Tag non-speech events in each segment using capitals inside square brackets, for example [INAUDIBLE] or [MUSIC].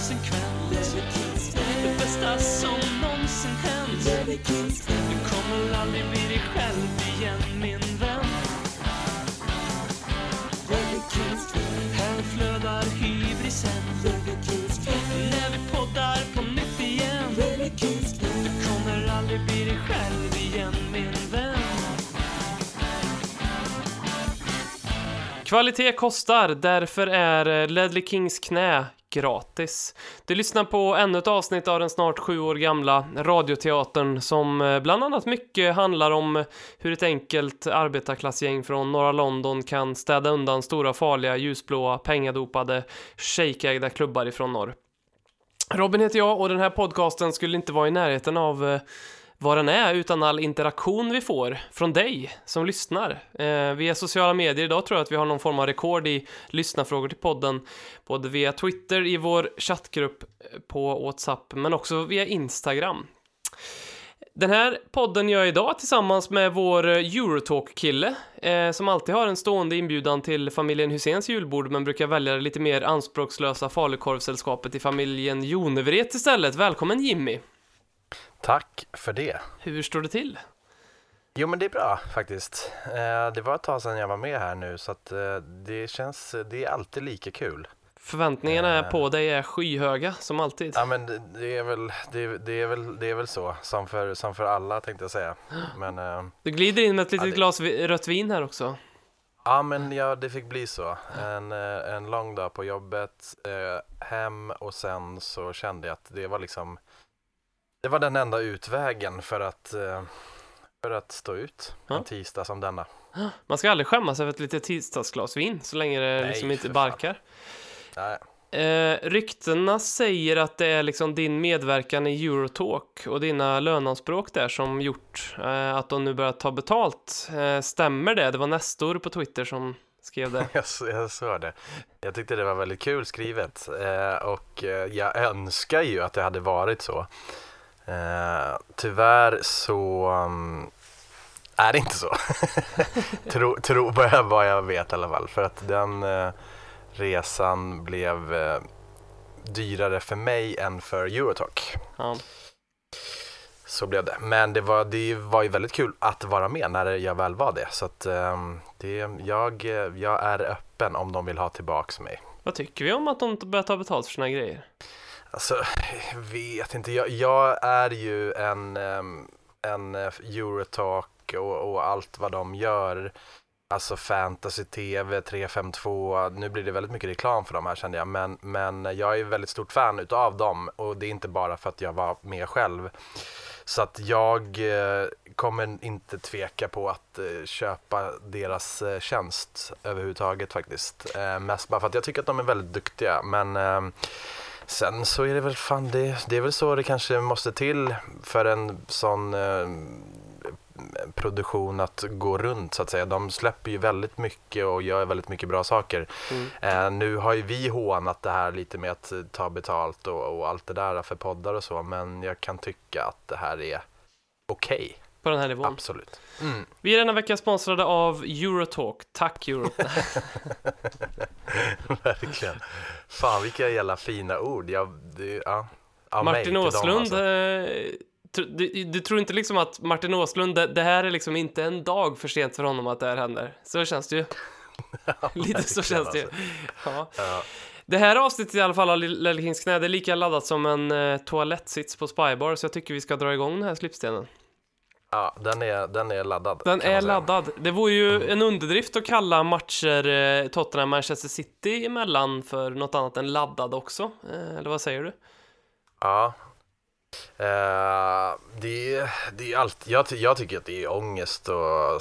inkonsekvent. Det bästa som någonsin hänt. Du kommer aldrig bli dig själv igen, min vän. Här flödar hybrisen. När vi poddar på nytt igen. Du kommer aldrig bli dig själv igen, min vän. Kvalitet kostar, därför är eh, Ledley Kings knä gratis. Du lyssnar på ännu ett avsnitt av den snart sju år gamla radioteatern som eh, bland annat mycket handlar om hur ett enkelt arbetarklassgäng från norra London kan städa undan stora farliga ljusblåa pengadopade shejkägda klubbar ifrån norr. Robin heter jag och den här podcasten skulle inte vara i närheten av eh, vad den är utan all interaktion vi får från dig som lyssnar. Eh, via sociala medier idag tror jag att vi har någon form av rekord i lyssnarfrågor till podden. Både via Twitter i vår chattgrupp eh, på WhatsApp men också via Instagram. Den här podden gör jag idag tillsammans med vår eh, Eurotalk-kille eh, som alltid har en stående inbjudan till familjen Husens julbord men brukar välja det lite mer anspråkslösa falukorvsällskapet i familjen Jonevret istället. Välkommen Jimmy! Tack för det. Hur står det till? Jo men det är bra faktiskt. Eh, det var ett tag sedan jag var med här nu så att eh, det känns, det är alltid lika kul. Förväntningarna Eh. på dig är skyhöga som alltid. Ja men det, är väl, det, det, är väl, det är väl så, som för, som för alla tänkte jag säga. Men, Du glider in med ett litet Ja, det- glas rött vin här också. ja men ja, det fick bli så. En, en lång dag på jobbet, hem och sen så kände jag att det var liksom det var den enda utvägen för att, eh, för att stå ut Ja. en tisdag som denna. Man ska aldrig skämmas över ett litet tisdagsglas vin så länge det Nej, liksom inte barkar. Nej, Eh, ryktena säger att det är liksom din medverkan i Eurotalk och dina löneanspråk där som gjort eh, att de nu börjar ta betalt. Eh, stämmer det? Det var Nestor på Twitter som skrev det. [LAUGHS] Jag, jag såg det. Jag tyckte det var väldigt kul skrivet eh, och eh, jag önskar ju att det hade varit så. Eh, tyvärr så um, är det inte så. [LAUGHS] tro, tro vad, jag, vad jag vet i alla fall. För att den eh, resan blev eh, dyrare för mig än för Eurotalk. Ja. Så blev det. Men det var, det var ju väldigt kul att vara med när jag väl var det. Så att ehm, det, jag, jag är öppen om de vill ha tillbaks mig. Vad tycker vi om att de börjar ta betalt för sina grejer? Alltså, jag vet inte. Jag, jag är ju en, en eh, Eurotalk och, och allt vad de gör. Alltså fantasy, tv, 352. Nu blir det väldigt mycket reklam för de här kände jag. Men, men jag är väldigt stort fan utav dem. Och det är inte bara för att jag var med själv. Så att jag eh, kommer inte tveka på att eh, köpa deras tjänst överhuvudtaget faktiskt. Mest bara för att jag tycker att de är väldigt duktiga. Men sen så är det väl fan det, det är väl så det kanske måste till för en sån eh, produktion att gå runt så att säga. De släpper ju väldigt mycket och gör väldigt mycket bra saker. Mm. Eh, nu har ju vi hånat det här lite med att eh, ta betalt och, och allt det där för poddar och så, men jag kan tycka att det här är okej. På den här nivån. Absolut. Mm. Vi är denna vecka sponsrade av Eurotalk. Tack Eurotalk. [LAUGHS] Verkligen. Fan vilka jävla fina ord. Jag, det, ja. Av mig Martin dem, Åslund, alltså. eh, du, du tror inte liksom att Martin Åslund, det, det här är liksom inte en dag för sent för honom att det här händer? Så känns det ju. [LAUGHS] [LAUGHS] Lite så känns det ju. alltså. Ja. Ja. Det här avsnittet i alla fall av Lelle Kings knä, det är lika laddat som en eh, toalettsits på Spybar, så jag tycker vi ska dra igång den här slipstenen. Ja, den är, den är laddad. Den är laddad. Det vore ju en underdrift att kalla matcher eh, Tottenham-Manchester City emellan för något annat än laddad också. Eh, eller vad säger du? Ja. Eh, det, det är allt, jag, jag tycker att det är ångest och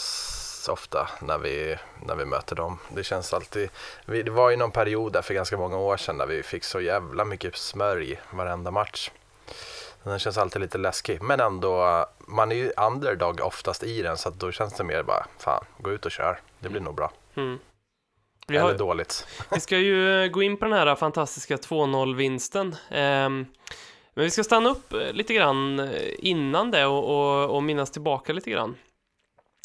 ofta när vi, när vi möter dem. Det känns alltid, vi, det var ju någon period där för ganska många år sedan där vi fick så jävla mycket smörj varenda match. Den känns alltid lite läskig, men ändå, man är ju underdog oftast i den så då känns det mer bara, fan, gå ut och kör, det blir nog bra. Mm. Vi, Eller har, dåligt. [LAUGHS] vi ska ju gå in på den här fantastiska 2-0-vinsten. Ehm, men vi ska stanna upp eh, lite grann eh, innan det och, och, och minnas tillbaka lite grann.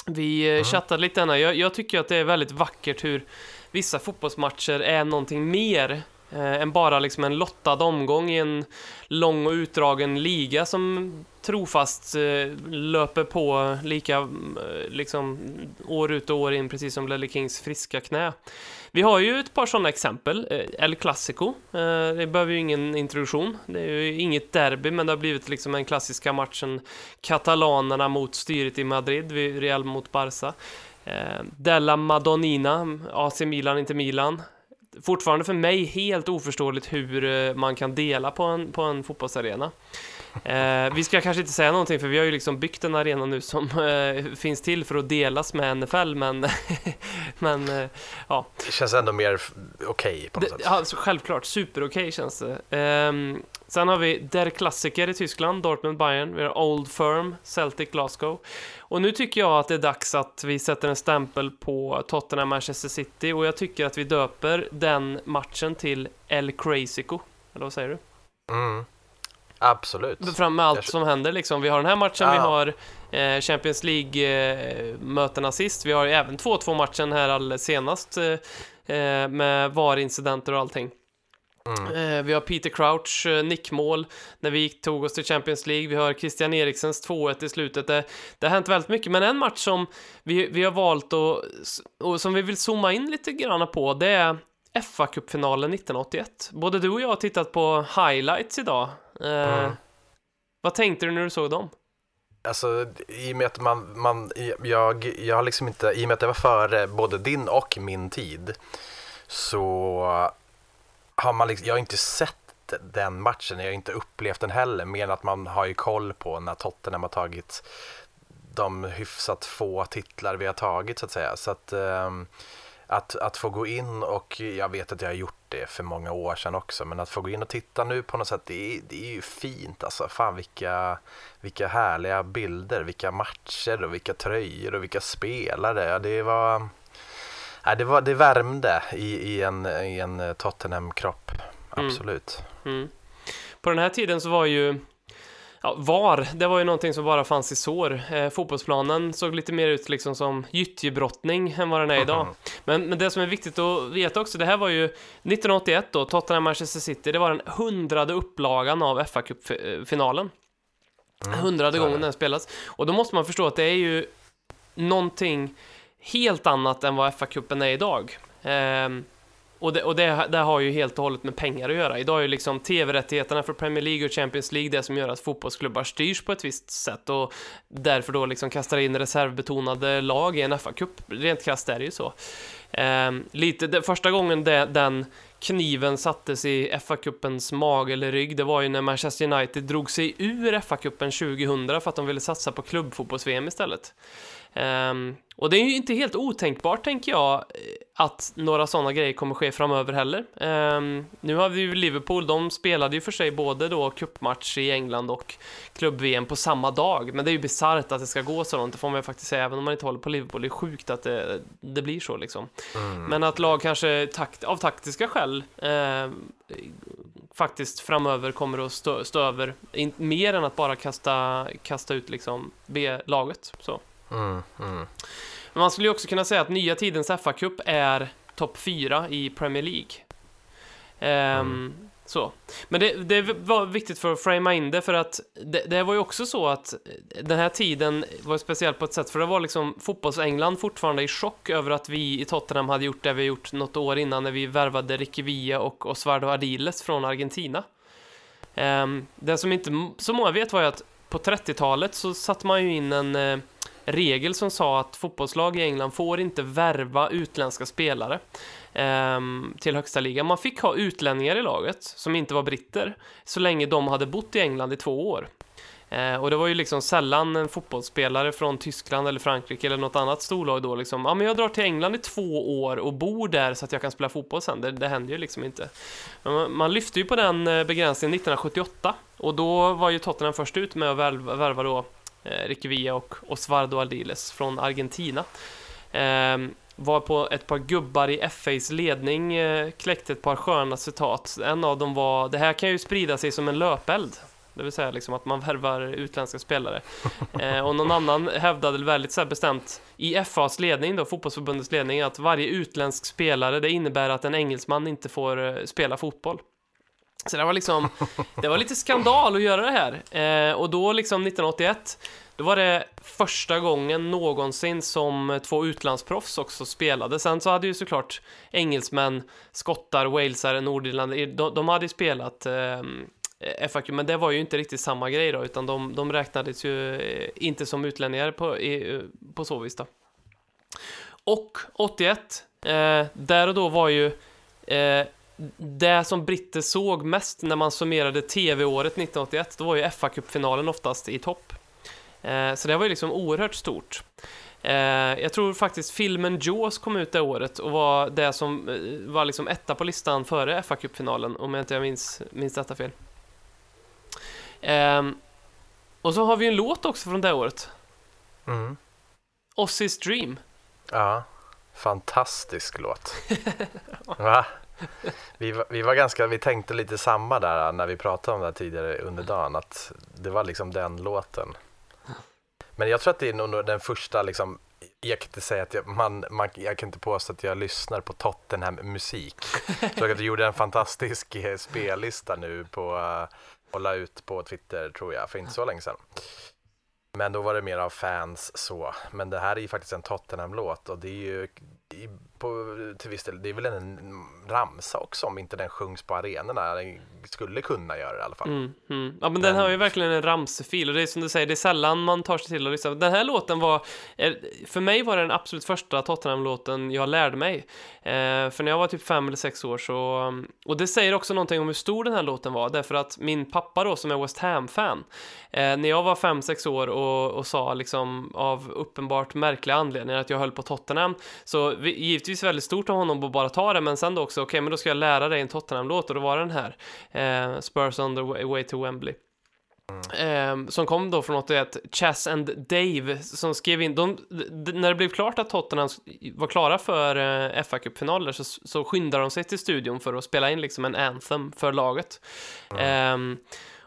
Vi mm. chattade lite. Jag, jag tycker att det är väldigt vackert hur vissa fotbollsmatcher är någonting mer eh, Eh, än bara liksom en lottad omgång i en lång och utdragen liga som trofast eh, löper på lika eh, liksom år ut och år in, precis som Lelle Kings friska knä. Vi har ju ett par sådana exempel. El Clasico, det behöver ju ingen introduktion. Det är ju inget derby, men det har blivit liksom den klassiska matchen katalanerna mot styret i Madrid, Real mot Barca. Della Madonnina, AC Milan, inte Milan. Fortfarande för mig helt oförståeligt hur eh, man kan dela på en, på en fotbollsarena. Eh, vi ska kanske inte säga någonting för vi har ju liksom byggt en arena nu som eh, finns till för att delas med NFL men, [LAUGHS] men eh, ja. Det känns ändå mer okej okay på något det, sätt. Alltså, självklart, super okej okay känns det. Ehm, sen har vi Der Klassiker i Tyskland, Dortmund Bayern, vi har Old Firm, Celtic Glasgow. Och nu tycker jag att det är dags att vi sätter en stämpel på Tottenham Manchester City och jag tycker att vi döper den matchen till El Crazico. Eller vad säger du? Mm. Absolut. Fram med allt som händer liksom. Vi har den här matchen, ah. vi har eh, Champions League-mötena eh, sist. Vi har även 2-2 matchen här alldeles senast eh, med VAR-incidenter och allting. Mm. Vi har Peter Crouch nickmål när vi tog oss till Champions League. Vi har Christian Eriksens 2-1 i slutet. Det, det, har hänt väldigt mycket, men en match som vi, vi har valt att, och som vi vill zooma in lite grann på, det är fa Cup-finalen 1981. Både du och jag har tittat på highlights idag. Mm. Vad tänkte du när du såg dem? Alltså, i och med att man, man jag, jag har liksom inte, i och med att det var före både din och min tid, så har man liksom, jag har inte sett den matchen, jag har inte upplevt den heller, mer än att man har ju koll på när Tottenham har tagit de hyfsat få titlar vi har tagit så att säga. Så att, um, att, att få gå in och jag vet att jag har gjort det för många år sedan också men att få gå in och titta nu på något sätt det är, det är ju fint alltså. Fan vilka, vilka härliga bilder, vilka matcher och vilka tröjor och vilka spelare. Ja, det var, ja, det, var det värmde i, i en, i en Tottenham-kropp. Mm. Absolut. Mm. Mm. På den här tiden så var ju Ja, VAR, det var ju någonting som bara fanns i sår. Eh, fotbollsplanen såg lite mer ut liksom som gyttjebrottning än vad den är idag. Mm. Men, men det som är viktigt att veta också, det här var ju 1981 då, Tottenham-Manchester City, det var den hundrade upplagan av fa Cup-finalen. Mm, hundrade gången den spelas. Och då måste man förstå att det är ju någonting helt annat än vad FA-cupen är idag. Eh, och, det, och det, det, har ju helt och hållet med pengar att göra. Idag är ju liksom tv-rättigheterna för Premier League och Champions League det som gör att fotbollsklubbar styrs på ett visst sätt och därför då liksom kastar in reservbetonade lag i en FA-cup. Rent krasst är det ju så. Eh, lite, det, första gången det, den kniven sattes i FA-cupens mag eller rygg, det var ju när Manchester United drog sig ur FA-cupen 2000 för att de ville satsa på klubbfotbolls-VM istället. Um, och det är ju inte helt otänkbart, tänker jag, att några sådana grejer kommer ske framöver heller. Um, nu har vi ju Liverpool, de spelade ju för sig både då cupmatch i England och klubb-VM på samma dag, men det är ju bisarrt att det ska gå så långt, det får man ju faktiskt säga, även om man inte håller på Liverpool, det är sjukt att det, det blir så liksom. Mm. Men att lag kanske takt, av taktiska skäl eh, faktiskt framöver kommer att stå, stå över, in, mer än att bara kasta, kasta ut liksom B-laget. Så. Mm, mm. Men man skulle ju också kunna säga att nya tidens FA-cup är topp 4 i Premier League. Um, mm. Så. Men det, det, var viktigt för att framea in det, för att det, det, var ju också så att den här tiden var speciell på ett sätt, för det var liksom fotbolls-England fortfarande i chock över att vi i Tottenham hade gjort det vi gjort något år innan när vi värvade Ricky Villa och Osvaldo Ardiles från Argentina. Um, det som inte så många vet var ju att på 30-talet så satte man ju in en uh, regel som sa att fotbollslag i England får inte värva utländska spelare eh, till högsta ligan. Man fick ha utlänningar i laget som inte var britter så länge de hade bott i England i två år. Eh, och det var ju liksom sällan en fotbollsspelare från Tyskland eller Frankrike eller något annat storlag då liksom, ja men jag drar till England i två år och bor där så att jag kan spela fotboll sen. Det, det händer ju liksom inte. Men man, man lyfte ju på den eh, begränsningen 1978 och då var ju Tottenham först ut med att värva, värva då eh, Ricky Villa och Osvaldo Aldiles från Argentina. Eh, var på ett par gubbar i FAs ledning eh, kläckte ett par sköna citat. En av dem var Det här kan ju sprida sig som en löpeld. Det vill säga liksom att man värvar utländska spelare. [LAUGHS] Eh, och någon annan hävdade väldigt så bestämt i FAs ledning, då, fotbollsförbundets ledning, att varje utländsk spelare, det innebär att en engelsman inte får eh, spela fotboll. Så det var liksom, det var lite skandal att göra det här. Eh, och då liksom 1981 då var det första gången någonsin som två utlandsproffs också spelade. Sen så hade ju såklart engelsmän, skottar, walesare, nordirländare, de, de hade ju spelat eh, FAQ, men det var ju inte riktigt samma grej då, utan de, de räknades ju eh, inte som utlänningar på, i, på så vis då. Och 81, eh, där och då var ju eh, det som britter såg mest när man summerade tv-året 1981, då var ju fa finalen oftast i topp. Eh, så det var ju liksom oerhört stort. Eh, jag tror faktiskt filmen Jaws kom ut det året och var det som eh, var liksom etta på listan före fa finalen om jag inte minns, minns detta fel. Um, och så har vi en låt också från det året. Mm. Ozzy's Dream. Ja, fantastisk låt. [LAUGHS] Va? Vi var, vi var ganska, vi tänkte lite samma där när vi pratade om det tidigare under dagen, att det var liksom den låten. Men jag tror att det är nog den första liksom, jag kan inte säga att jag, man, man, jag kan inte påstå att jag lyssnar på Tottenham musik. Jag att du gjorde en fantastisk eh, spellista nu på eh, och la ut på Twitter tror jag för inte så länge sedan. Men då var det mer av fans så. Men det här är ju faktiskt en Tottenham-låt och det är ju på, till viss del, det är väl en ramsa också om inte den sjungs på arenorna. Den skulle kunna göra det i alla fall. Mm, mm. Ja men den har ju verkligen en ramsefil och det är som du säger, det är sällan man tar sig till att lyssna. Den här låten var, för mig var det den absolut första Tottenham-låten jag lärde mig. Eh, för när jag var typ fem eller sex år så, och det säger också någonting om hur stor den här låten var, därför att min pappa då som är West Ham-fan, eh, när jag var fem, sex år och, och sa liksom av uppenbart märkliga anledningar att jag höll på Tottenham, så vi, givetvis väldigt stort av honom att bara ta det, men sen då också, okej, okay, men då ska jag lära dig en Tottenham-låt och då var den här, eh, Spurs on the way to Wembley. Mm. Eh, som kom då från 81, Chas and Dave, som skrev in, de, när det blev klart att Tottenham var klara för eh, fa Cup-finaler så, så skyndade de sig till studion för att spela in liksom en anthem för laget. Mm. Eh,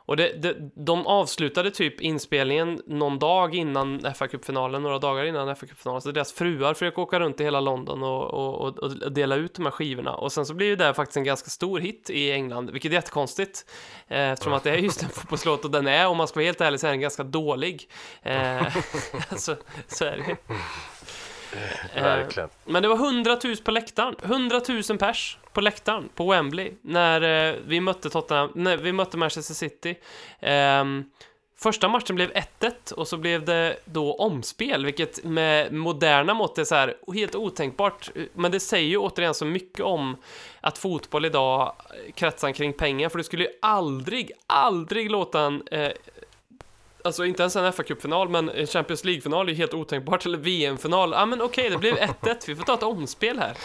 och det, det, de avslutade typ inspelningen någon dag innan fa Cup-finalen, några dagar innan fa Cup-finalen, så deras fruar försöker åka runt i hela London och, och, och, dela ut de här skivorna. Och sen så blir det faktiskt en ganska stor hit i England, vilket är jättekonstigt, eh, eftersom att det är just en [LAUGHS] fotbollslåt och den är, om man ska vara helt ärlig, så är den ganska dålig. Eh, [LAUGHS] alltså, så är det [LAUGHS] Eh, Verkligen. Men det var 100 000 på läktaren. 100 000 pers på läktaren på Wembley när eh, vi mötte Tottenham, när vi mötte Manchester City. Ehm, första matchen blev 1-1 och så blev det då omspel, vilket med moderna mått är så här helt otänkbart. Men det säger ju återigen så mycket om att fotboll idag kretsar kring pengar, för du skulle ju aldrig, aldrig låta en eh, Alltså inte ens en fa Cup-final, men en Champions League-final är helt otänkbart, eller VM-final. Ja, ah, men okej, okay, det blev 1-1, vi får ta ett omspel här.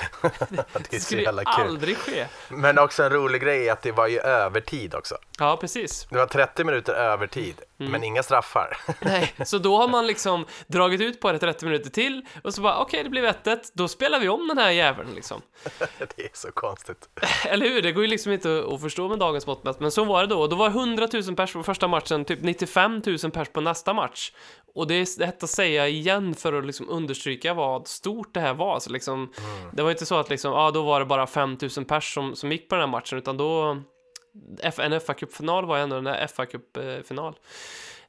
[LAUGHS] det, skulle ju aldrig ske. Men också en rolig grej är att det var ju övertid också. Ja, precis. Det var 30 minuter övertid, mm. men inga straffar. [LAUGHS] Nej, så då har man liksom dragit ut på det 30 minuter till och så bara okej, okay, det blev 1-1, då spelar vi om den här jäveln liksom. [LAUGHS] det är så konstigt. Eller hur? Det går ju liksom inte att förstå med dagens mått men så var det då. Då var 100 000 pers på första matchen, typ 95 000 pers på nästa match. Och det är detta säga igen för att liksom understryka vad stort det här var. Så liksom, mm. Det var inte så att liksom, ah, då var det bara 5 000 pers som, som gick på den här matchen, utan då en fa Cup-final var ändå en fa Cup-final.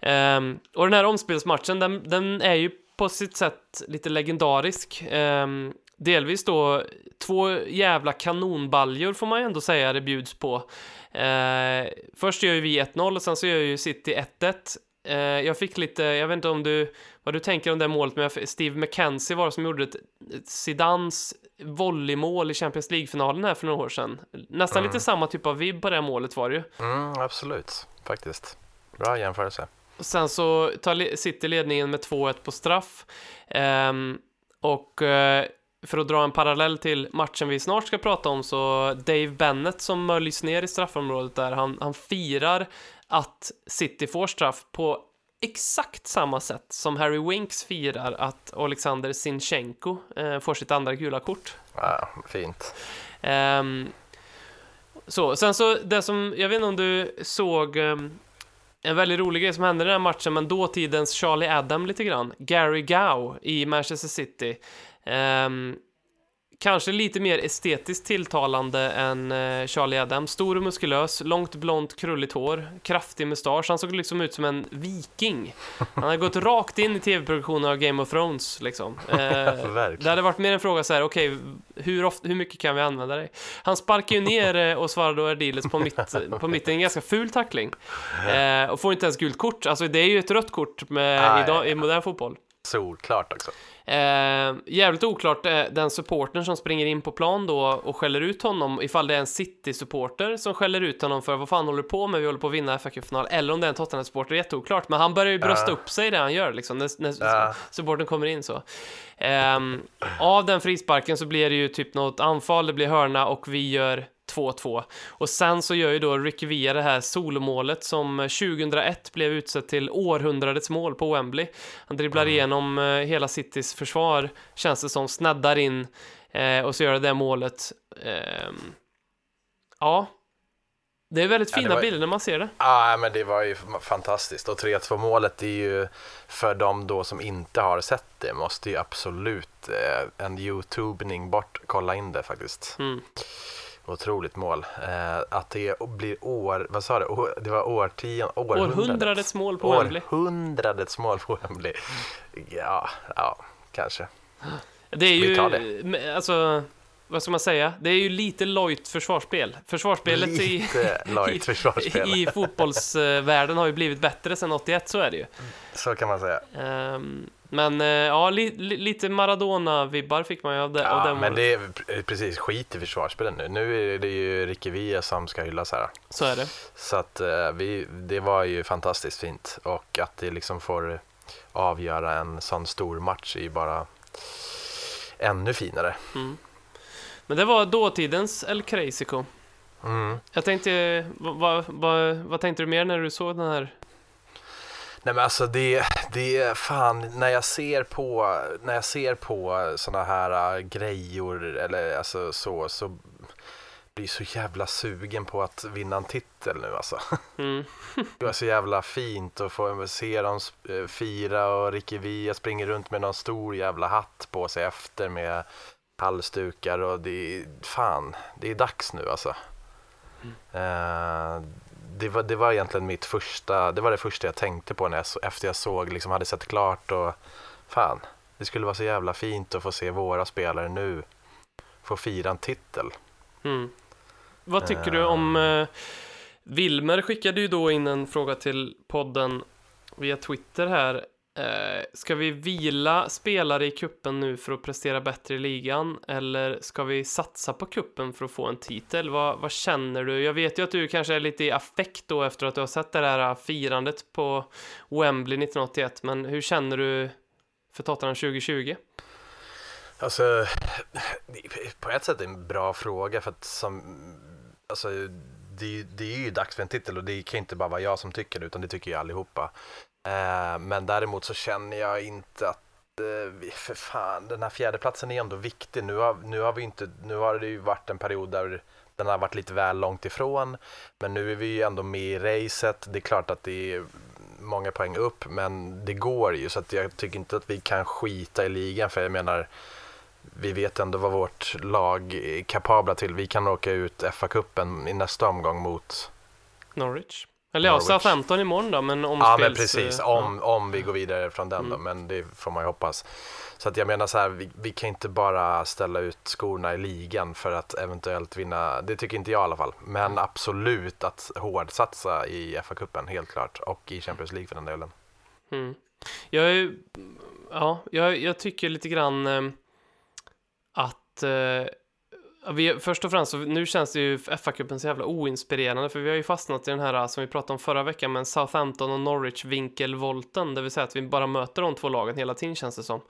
Um, och den här omspelsmatchen, den, den, är ju på sitt sätt lite legendarisk. Um, delvis då två jävla kanonbaljor får man ju ändå säga det bjuds på. Uh, först gör ju vi 1-0 och sen så gör ju City 1-1. Uh, jag fick lite, jag vet inte om du, vad du tänker om det målet, men Steve McKenzie var det som gjorde ett, ett Zidans volleymål i Champions League-finalen här för några år sedan. Nästan mm. lite samma typ av vibb på det målet var det ju. Mm, absolut, faktiskt. Bra jämförelse. sen så tar City ledningen med 2-1 på straff. Ehm, och eh, för att dra en parallell till matchen vi snart ska prata om så Dave Bennett som möljs ner i straffområdet där, han, han firar att City får straff på exakt samma sätt som Harry Winks firar att Alexander Sinchenko eh, får sitt andra gula kort. Ja, fint. Ehm, så, sen så, det som, jag vet inte om du såg ehm, en väldigt rolig grej som hände i den här matchen, men dåtidens Charlie Adam lite grann. Gary Gow i Manchester City. Ehm, kanske lite mer estetiskt tilltalande än eh, Charlie Adam. Stor och muskulös, långt blont krulligt hår, kraftig mustasch. Han såg liksom ut som en viking. Han hade gått rakt in i tv-produktionen av Game of Thrones, liksom. [LAUGHS] Eh, det hade varit mer en fråga så här, okej, hur, ofta- hur mycket kan vi använda dig? Han sparkar ju ner eh, Osvaldo Ardiles på, mitt, på mitten, en ganska ful tackling. Eh, och får inte ens gult kort. Alltså det är ju ett rött kort med, Nej. idag, i modern fotboll. Solklart också. Eh, jävligt oklart eh, den supportern som springer in på plan då och skäller ut honom ifall det är en City-supporter som skäller ut honom för vad fan håller du på med, vi håller på att vinna fa final eller om det är en Tottenham-supporter, jätteoklart. Men han börjar ju brösta Ja. upp sig det han gör liksom, när, när Ja. supporten kommer in så. Ehm, av den frisparken så blir det ju typ något anfall, det blir hörna och vi gör 2-2. Och sen så gör ju då Ricky Villa det här solomålet som 2001 blev utsett till århundradets mål på Wembley. Han dribblar igenom eh, hela Citys försvar, känns det som, snaddar in eh, och så gör det det målet. Ehm, ja, det är väldigt Ja, fina var- bilder när man ser det. Ja, men det var ju fantastiskt. Och 3-2 målet är ju för de då som inte har sett det måste ju absolut eh, en youtubning bort kolla in det faktiskt. Mm. Otroligt mål. Eh, att det blir år, vad sa du, År- det var årtionden, århundradets, Århundradets mål på Wembley. århundradets mål på Wembley. Ja, ja, kanske. Det är Vi tar ju, men, alltså, vad ska man säga? Det är ju lite lojt försvarsspel. Försvarsspelet i, [LAUGHS] försvarsspel. i fotbollsvärlden har ju blivit bättre sedan 81, så är det ju. Så kan man säga. Ehm, men eh, ja, li, li, lite Maradona-vibbar fick man ju av det, av Ja, det men målet. det är precis skit i försvarsspelet nu. Nu är det ju Ricky Villa som ska hyllas här. Så är det. Så att eh, vi, det var ju fantastiskt fint och att det liksom får avgöra en sån stor match är ju bara ännu finare. Mm. Men det var dåtidens El Crazico. Mm. Jag tänkte, vad, vad, vad tänkte du mer när du såg den här? Nej men alltså det, det fan när jag ser på, när jag ser på såna här äh, grejor eller alltså så, så blir jag så jävla sugen på att vinna en titel nu alltså. Mm. [LAUGHS] Det var så jävla fint att få se dem eh, fira och Ricky Villa springer runt med någon stor jävla hatt på sig efter med halsdukar och det är fan, det är dags nu alltså. Eh, det, var, det var egentligen mitt första, det var det första jag tänkte på när jag, efter jag såg, liksom hade sett klart och fan, det skulle vara så jävla fint att få se våra spelare nu få fira en titel. Mm. Vad tycker du om... Eh, Wilmer skickade ju då in en fråga till podden via Twitter här. Eh, ska vi vila spelare i kuppen nu för att prestera bättre i ligan? Eller ska vi satsa på kuppen för att få en titel? Vad, vad känner du? Jag vet ju att du kanske är lite i affekt då efter att du har sett det där eh, firandet på Wembley 1981. Men hur känner du för Tottenham 2020? Alltså, på ett sätt är det en bra fråga för att som, alltså, det, är ju- det är ju dags för en titel och det kan inte bara vara jag som tycker det utan det tycker ju allihopa. Eh, men däremot så känner jag inte att eh, för fan, den här fjärdeplatsen är ändå viktig. Nu har, nu har vi inte, nu har det ju varit en period där den har varit lite väl långt ifrån. Men nu är vi ju ändå med i racet. Det är klart att det är många poäng upp, men det går ju. Så att jag tycker inte att vi kan skita i ligan, för jag menar, vi vet ändå vad vårt lag är kapabla till. Vi kan åka ut FA-cupen i nästa omgång mot... Norwich? Eller ja. Southampton imorgon då, men om Ja, men precis. Om, om vi går vidare från den då, Mm. men det får man ju hoppas. Så att jag menar så här, vi, vi kan inte bara ställa ut skorna i ligan för att eventuellt vinna. Det tycker inte jag i alla fall. Men absolut att hårdsatsa i FA-cupen, helt klart. Och i Champions League för den delen. Mm. Jag, är, ja, jag, jag tycker lite grann eh, att, eh, Ja, Vi, först och främst, nu känns det ju FA-cupen så jävla oinspirerande, för vi har ju fastnat i den här som vi pratade om förra veckan, med Southampton och Norwich vinkelvolten, det vill säga att vi bara möter de två lagen hela tiden känns det som.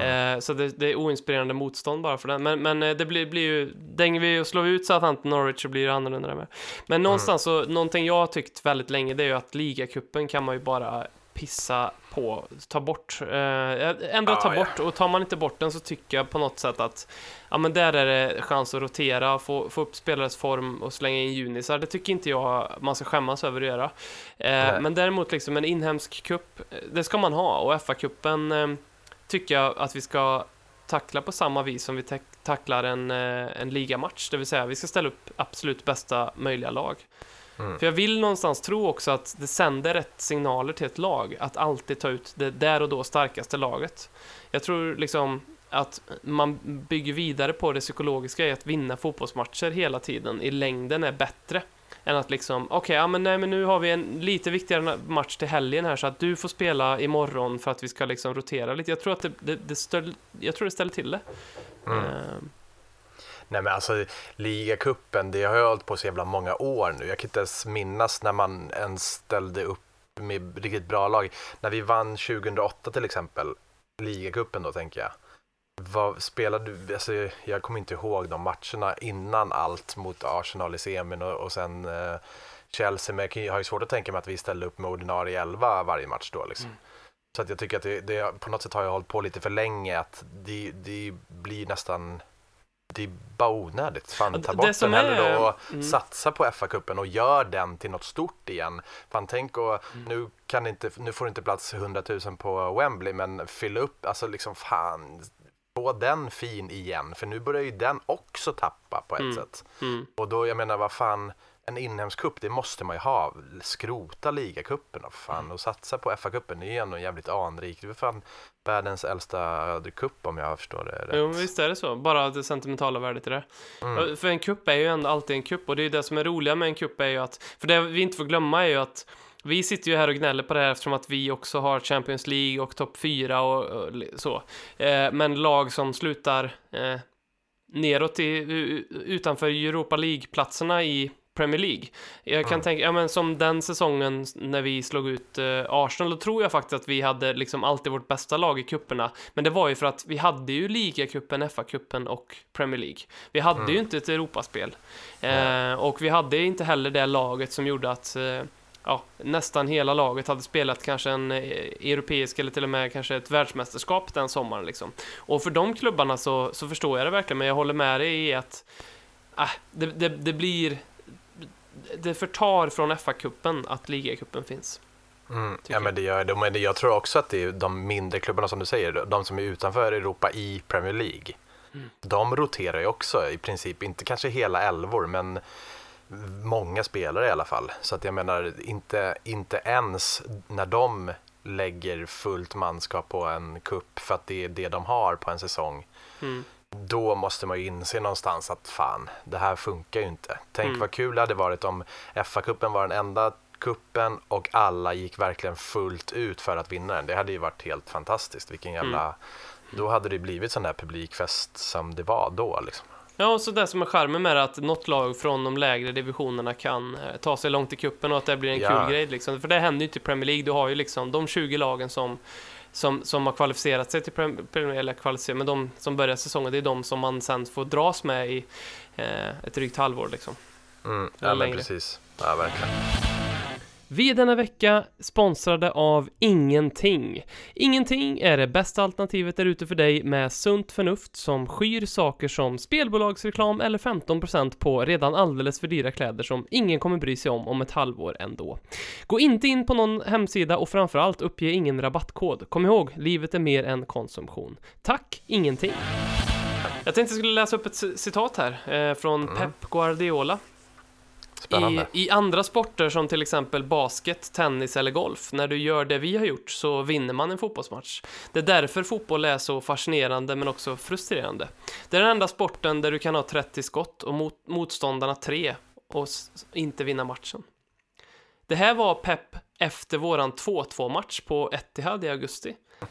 Eh, så det, det är oinspirerande motstånd bara för den. Men, men eh, det blir, blir ju, dänger vi och slår vi ut Southampton och Norwich så blir det annorlunda där med. Men någonstans så, någonting jag har tyckt väldigt länge, det är ju att ligacupen kan man ju bara pissa på, ta bort, eh, ändå Ja, ta ja. bort och tar man inte bort den så tycker jag på något sätt att ja men där är det chans att rotera, få, få upp spelares form och slänga in junisar. Det tycker inte jag man ska skämmas över att göra. Eh, men däremot liksom en inhemsk kupp, eh, det ska man ha och FA-cupen eh, tycker jag att vi ska tackla på samma vis som vi tack- tacklar en, eh, en ligamatch, det vill säga vi ska ställa upp absolut bästa möjliga lag. Mm. För jag vill någonstans tro också att det sänder rätt signaler till ett lag att alltid ta ut det där och då starkaste laget. Jag tror liksom att man bygger vidare på det psykologiska i att vinna fotbollsmatcher hela tiden i längden är bättre än att liksom, okej, ja men nej men nu har vi en lite viktigare match till helgen här så att du får spela imorgon för att vi ska liksom rotera lite. Jag tror att det, det, det, ställ, jag tror det ställer till det. Mm. Ehm, Nej men alltså ligacupen, det har ju hållit på så jävla många år nu. Jag kan inte ens minnas när man ens ställde upp med riktigt bra lag. När vi vann 2008 till exempel, ligacupen då tänker jag. Vad spelade du, alltså, jag kommer inte ihåg de matcherna innan allt mot Arsenal i semin och, och sen eh, Chelsea. Men jag kan har ju svårt att tänka mig att vi ställde upp med ordinarie 11 varje match då liksom. Mm. Så att jag tycker att det, det, på något sätt har jag hållit på lite för länge att det, det blir nästan det är bara onödigt. Fan, ta bort den hellre är- då mm. satsa på FA-cupen och gör den till något stort igen. Fan, tänk och Mm. nu, kan inte, nu får det inte plats 100 000 på Wembley, men fylla upp, alltså liksom fan, få den fin igen. För nu börjar ju den också tappa på ett Mm. sätt. mm. Och då, jag menar, vad fan, en inhemsk cup, det måste man ju ha. Skrota ligacupen och fan Mm. och satsa på FA-cupen. Det är ju ändå jävligt anrikt. Det är fan världens äldsta cup om jag förstår det rätt. Jo, men visst är det så. Bara det sentimentala värdet i det. Mm. För en kupp är ju ändå alltid en kupp och det är ju det som är roliga med en kupp är ju att, för det vi inte får glömma är ju att vi sitter ju här och gnäller på det här eftersom att vi också har Champions League och topp 4 och, och så. Eh, men lag som slutar eh, neråt i, utanför Europa League-platserna i Premier League. Jag kan tänka, ja men som den säsongen när vi slog ut eh, Arsenal, då tror jag faktiskt att vi hade liksom alltid vårt bästa lag i kupperna. Men det var ju för att vi hade ju ligacupen, FA-cupen och Premier League. Vi hade Mm. ju inte ett Europaspel. Eh, och vi hade inte heller det laget som gjorde att eh, ja, nästan hela laget hade spelat kanske en eh, europeisk eller till och med kanske ett världsmästerskap den sommaren liksom. Och för de klubbarna så, så förstår jag det verkligen, men jag håller med dig i att äh, det, det, det blir det förtar från FA-cupen att ligacupen finns. Mm. Ja, men det gör det. Men jag tror också att det är de mindre klubbarna som du säger, de som är utanför Europa i Premier League. Mm. De roterar ju också i princip, inte kanske hela elvor, men många spelare i alla fall. Så att jag menar, inte, inte ens när de lägger fullt manskap på en kupp för att det är det de har på en säsong. Mm. Då måste man ju inse någonstans att fan, det här funkar ju inte. Tänk Mm. vad kul det hade varit om FA-cupen var den enda kuppen och alla gick verkligen fullt ut för att vinna den. Det hade ju varit helt fantastiskt. Vilken jävla... Mm. Då hade det blivit sån där publikfest som det var då. Liksom. Ja, och så det som är charmen med det, att något lag från de lägre divisionerna kan eh, ta sig långt i kuppen och att det blir en Ja. kul grej liksom. För det händer ju inte i Premier League, du har ju liksom de 20 lagen som som, som har kvalificerat sig till Prem- Premier kvalificerat, men de som börjar säsongen, det är de som man sen får dras med i eh, ett drygt halvår liksom. Mm. Ja, men längre. precis. Ja, verkligen. Vi är denna vecka sponsrade av Ingenting. Ingenting är det bästa alternativet där ute för dig med sunt förnuft som skyr saker som spelbolagsreklam eller 15% på redan alldeles för dyra kläder som ingen kommer bry sig om om ett halvår ändå. Gå inte in på någon hemsida och framförallt uppge ingen rabattkod. Kom ihåg, livet är mer än konsumtion. Tack, Ingenting. Jag tänkte jag skulle läsa upp ett citat här eh, från Mm. Pep Guardiola. Spännande. I, I andra sporter som till exempel basket, tennis eller golf, när du gör det vi har gjort så vinner man en fotbollsmatch. Det är därför fotboll är så fascinerande men också frustrerande. Det är den enda sporten där du kan ha 30 skott och mot, motståndarna 3 och s- inte vinna matchen. Det här var Pep efter våran 2-2 match på Etihad i augusti. [LAUGHS]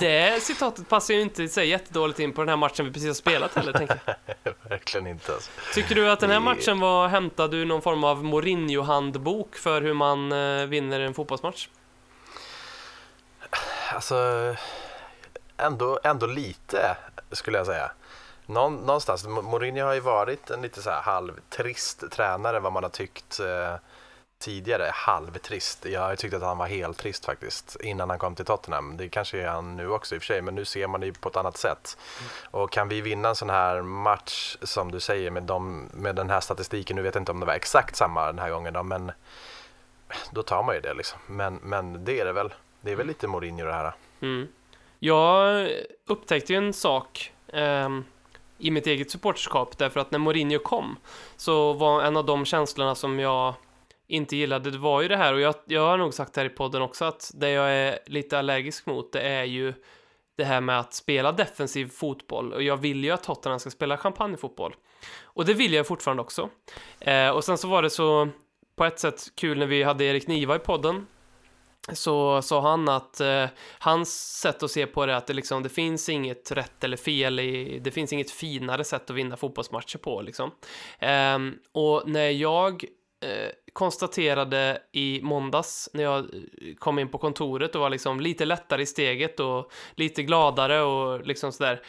Det citatet passar ju inte sig jättedåligt in på den här matchen vi precis har spelat heller, tänker jag. [LAUGHS] Verkligen inte. Alltså. Tycker du att den här matchen var hämtad ur någon form av Mourinho-handbok för hur man eh, vinner en fotbollsmatch? Alltså, ändå, ändå lite skulle jag säga. Någon, någonstans, Mo- Mourinho har ju varit en lite så här halvtrist tränare vad man har tyckt eh, tidigare. Halvtrist. Jag har ju tyckt att han var helt trist faktiskt innan han kom till Tottenham. Det kanske är han nu också i och för sig, men nu ser man det ju på ett annat sätt. Och kan vi vinna en sån här match som du säger med, dem, med den här statistiken, nu vet jag inte om det var exakt samma den här gången då, men då tar man ju det liksom. Men, men det är det väl. Det är väl lite Mourinho det här. Mm. Jag upptäckte ju en sak ehm, i mitt eget supporterskap därför att när Mourinho kom så var en av de känslorna som jag inte gillade, det var ju det här och jag, jag har nog sagt här i podden också att det jag är lite allergisk mot det är ju det här med att spela defensiv fotboll och jag vill ju att Tottenham ska spela champagnefotboll. Och det vill jag fortfarande också. Eh, och sen så var det så på ett sätt kul när vi hade Erik Niva i podden så sa han att eh, hans sätt att se på det är att det, liksom, det finns inget rätt eller fel, i, det finns inget finare sätt att vinna fotbollsmatcher på. Liksom. Eh, och när jag eh, konstaterade i måndags när jag eh, kom in på kontoret och var liksom lite lättare i steget och lite gladare och liksom sådär,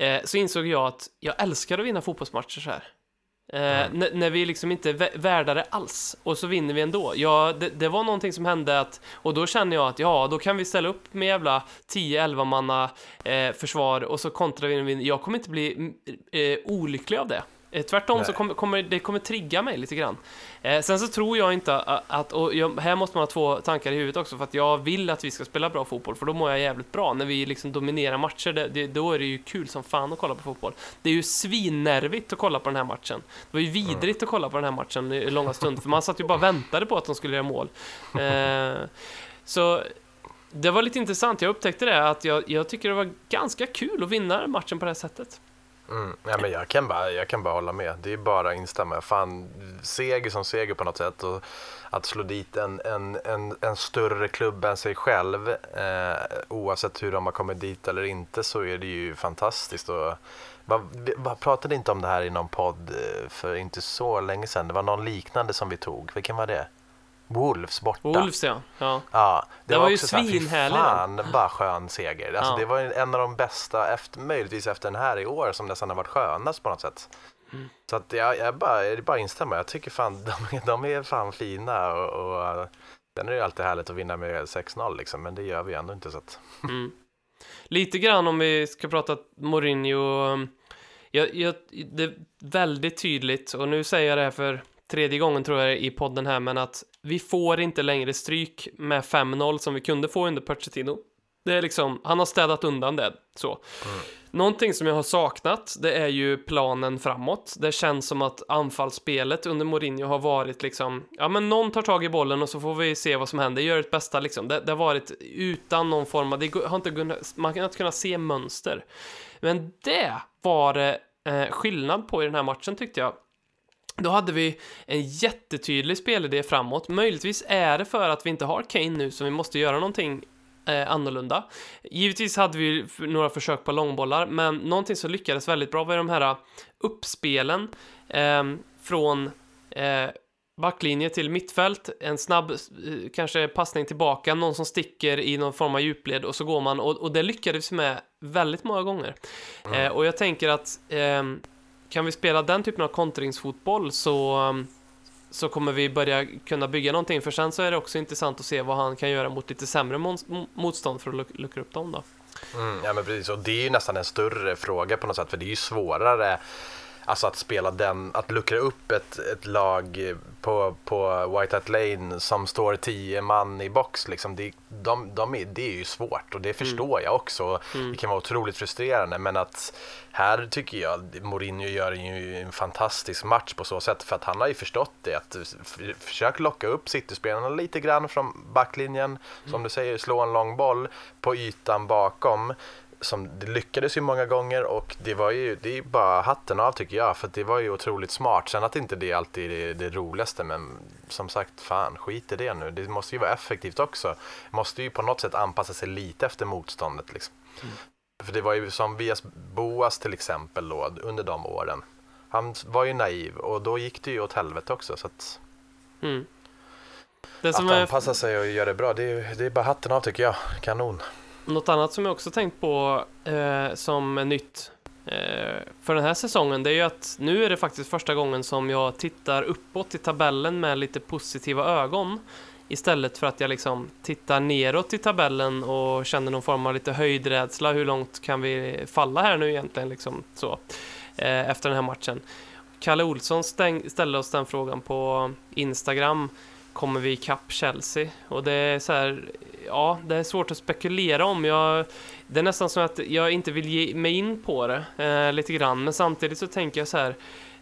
eh, så insåg jag att jag älskar att vinna fotbollsmatcher så här. Eh, n- när vi liksom inte är vä- värda det alls och så vinner vi ändå. Ja, det, det var någonting som hände att, och då känner jag att ja, då kan vi ställa upp med jävla 10-11 manna eh, försvar och så kontrar vi. Jag kommer inte bli mm, eh, olycklig av det. Eh, tvärtom så Nej. kommer, kommer det kommer trigga mig lite grann. Eh, sen så tror jag inte att, och jag, här måste man ha två tankar i huvudet också för att jag vill att vi ska spela bra fotboll för då mår jag jävligt bra. När vi liksom dominerar matcher, det, det, då är det ju kul som fan att kolla på fotboll. Det är ju svinnervigt att kolla på den här matchen. Det var ju vidrigt att kolla på den här matchen i långa stunder för man satt ju bara väntade på att de skulle göra mål. Eh, så det var lite intressant, jag upptäckte det att jag, jag tycker det var ganska kul att vinna matchen på det här sättet. Mm. Ja, men jag, kan bara, jag kan bara hålla med. Det är bara att instämma. Fan, seger som seger på något sätt. Och att slå dit en, en, en, en större klubb än sig själv, eh, oavsett hur de har kommit dit eller inte, så är det ju fantastiskt. Och, vi- pratade inte om det här i någon podd eh, för inte så länge sedan? Det var någon liknande som vi tog. Vilken var det? Wolves borta. Wolves ja. ja. Ja, det Den var ju här, fy svinhärlig, Fan, bara skön seger. Alltså, Ja. Det var ju en av de bästa, efter, möjligtvis efter den här i år, som nästan har varit skönast på något sätt. Mm. Så att jag, jag bara, jag bara instämmer. Jag tycker fan [LAUGHS] de, de är fan fina och, och sen är det ju alltid härligt att vinna med 6-0 liksom, men det gör vi ändå inte så att. [LAUGHS] Mm. Lite grann om vi ska prata Mourinho. um, Jag, jag, det är väldigt tydligt, och nu säger jag det här för tredje gången tror jag i podden här, men att vi får inte längre stryk med 5-0 som vi kunde få under Pochettino. Det är liksom, han har städat undan det, så. Någonting som jag har saknat, det är ju planen framåt. Det känns som att anfallsspelet under Mourinho har varit liksom, ja men någon tar tag i bollen och så får vi se vad som händer, gör ett bästa liksom. Det, det har varit utan någon form av, det har inte kunnat, man har inte kunnat se mönster. Men det var det eh, skillnad på i den här matchen tyckte jag. Då hade vi en jättetydlig spelidé framåt. Möjligtvis är det för att vi inte har Kane nu som vi måste göra någonting eh, annorlunda. Givetvis hade vi några försök på långbollar, men någonting som lyckades väldigt bra var de här eh, uppspelen eh, från eh, backlinje till mittfält, en snabb eh, kanske passning tillbaka, någon som sticker i någon form av djupled och så går man och, och det lyckades vi med väldigt många gånger. Eh, och jag tänker att ehm, kan vi spela den typen av kontringsfotboll så, um, så kommer vi börja kunna bygga någonting. För sen så är det också intressant att se vad han kan göra mot lite sämre motstånd för att luck- luckra upp dem då. Mm, ja men precis, och det är ju nästan en större fråga på något sätt, för det är ju svårare Alltså att spela den, att luckra upp ett, ett lag på, på White Hat Lane som står tio man i box, liksom, det, de, de är, det är ju svårt och det förstår jag också. Det kan vara otroligt frustrerande men att här tycker jag Mourinho gör ju en fantastisk match på så sätt för att han har ju förstått det att försök locka upp City-spelarna lite grann från backlinjen, som du säger, slå en lång boll på ytan bakom som det lyckades ju många gånger och det var ju, det är bara hatten av tycker jag för det var ju otroligt smart. Sen att inte det alltid är det roligaste men som sagt, fan skit i det nu. Det måste ju vara effektivt också. Måste ju på något sätt anpassa sig lite efter motståndet liksom. Mm. För det var ju som Vias Boas till exempel då under de åren. Han var ju naiv och då gick det ju åt helvete också så att mm. Det att anpassa är... sig och göra det bra, det är, det är bara hatten av tycker jag. Kanon. Något annat som jag också tänkt på eh, som är nytt eh, för den här säsongen, det är ju att nu är det faktiskt första gången som jag tittar uppåt i tabellen med lite positiva ögon. Istället för att jag liksom tittar neråt i tabellen och känner någon form av lite höjdrädsla. Hur långt kan vi falla här nu egentligen? Liksom så, eh, efter den här matchen. Kalle Olsson stäng, ställde oss den frågan på Instagram kommer vi ikapp Chelsea? Och det är så här, ja, det är svårt att spekulera om. Jag, det är nästan som att jag inte vill ge mig in på det eh, lite grann, men samtidigt så tänker jag så här.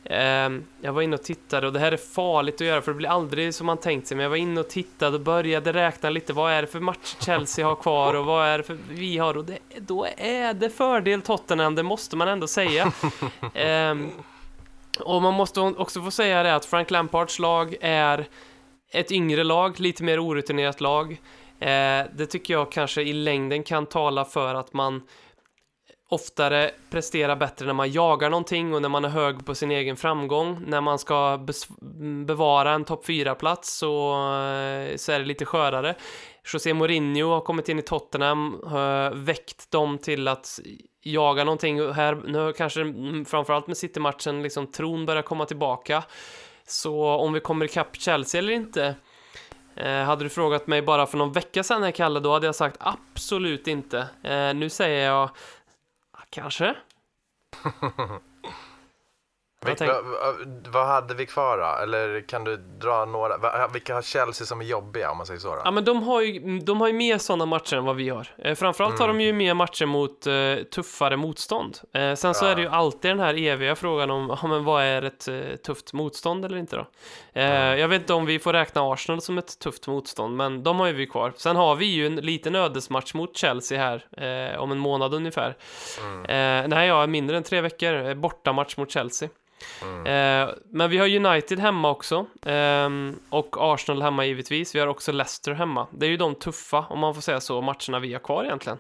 Eh, jag var inne och tittade och det här är farligt att göra för det blir aldrig som man tänkt sig. Men jag var inne och tittade och började räkna lite. Vad är det för match Chelsea har kvar och vad är det för vi har? Och det, då är det fördel Tottenham, det måste man ändå säga. [LAUGHS] Eh, och man måste också få säga det att Frank Lampards lag är ett yngre lag, lite mer orutinerat lag. Eh, det tycker jag kanske i längden kan tala för att man oftare presterar bättre när man jagar någonting och när man är hög på sin egen framgång. När man ska bevara en topp 4-plats så, eh, så är det lite skörare. José Mourinho har kommit in i Tottenham, eh, väckt dem till att jaga någonting. Här, nu kanske mm, framförallt med City-matchen, liksom tron börjar komma tillbaka. Så om vi kommer ikapp Chelsea eller inte eh, Hade du frågat mig bara för någon vecka sedan här Kalle, då hade jag sagt absolut inte. Eh, nu säger jag ah, kanske. [LAUGHS] Vilk, tänk... vad, hade vi kvar då? Eller kan du dra några? Vilka har Chelsea som är jobbiga om man säger så? Då? Ja, men de har ju, de har ju mer sådana matcher än vad vi har. Eh, framförallt mm. har de ju mer matcher mot eh, tuffare motstånd. Eh, sen så är det ju alltid den här eviga frågan om, ja, men vad är ett eh, tufft motstånd eller inte då? Mm. Jag vet inte om vi får räkna Arsenal som ett tufft motstånd, men de har ju vi kvar. Sen har vi ju en liten ödesmatch mot Chelsea här eh, om en månad ungefär. Mm. nej, ja, mindre än tre veckor. Bortamatch mot Chelsea. Mm. Eh, men vi har United hemma också. Eh, och Arsenal hemma givetvis. Vi har också Leicester hemma. Det är ju de tuffa, om man får säga så, matcherna vi har kvar egentligen.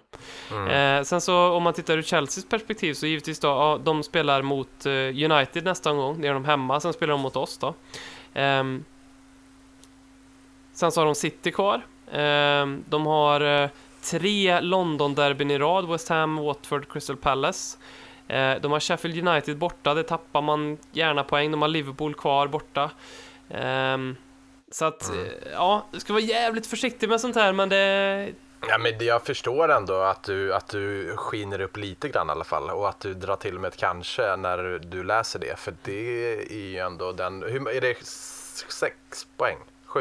Mm. Eh, sen så om man tittar ur Chelseas perspektiv så givetvis då, ja, de spelar mot eh, United nästa omgång. Det är de hemma, sen spelar de mot oss då. Ehm, sen så har de City kvar. Ehm, de har eh, tre London-derbyn i rad. West Ham, Watford, Crystal Palace. Eh, de har Sheffield United borta, det tappar man gärna poäng. De har Liverpool kvar borta. Ehm, så att, mm. Eh, ja, du ska vara jävligt försiktig med sånt här, men det... Ja, men jag förstår ändå att du, att du skiner upp lite grann i alla fall och att du drar till med ett kanske när du läser det. För det är ju ändå den, hur, är det sex poäng? Sju?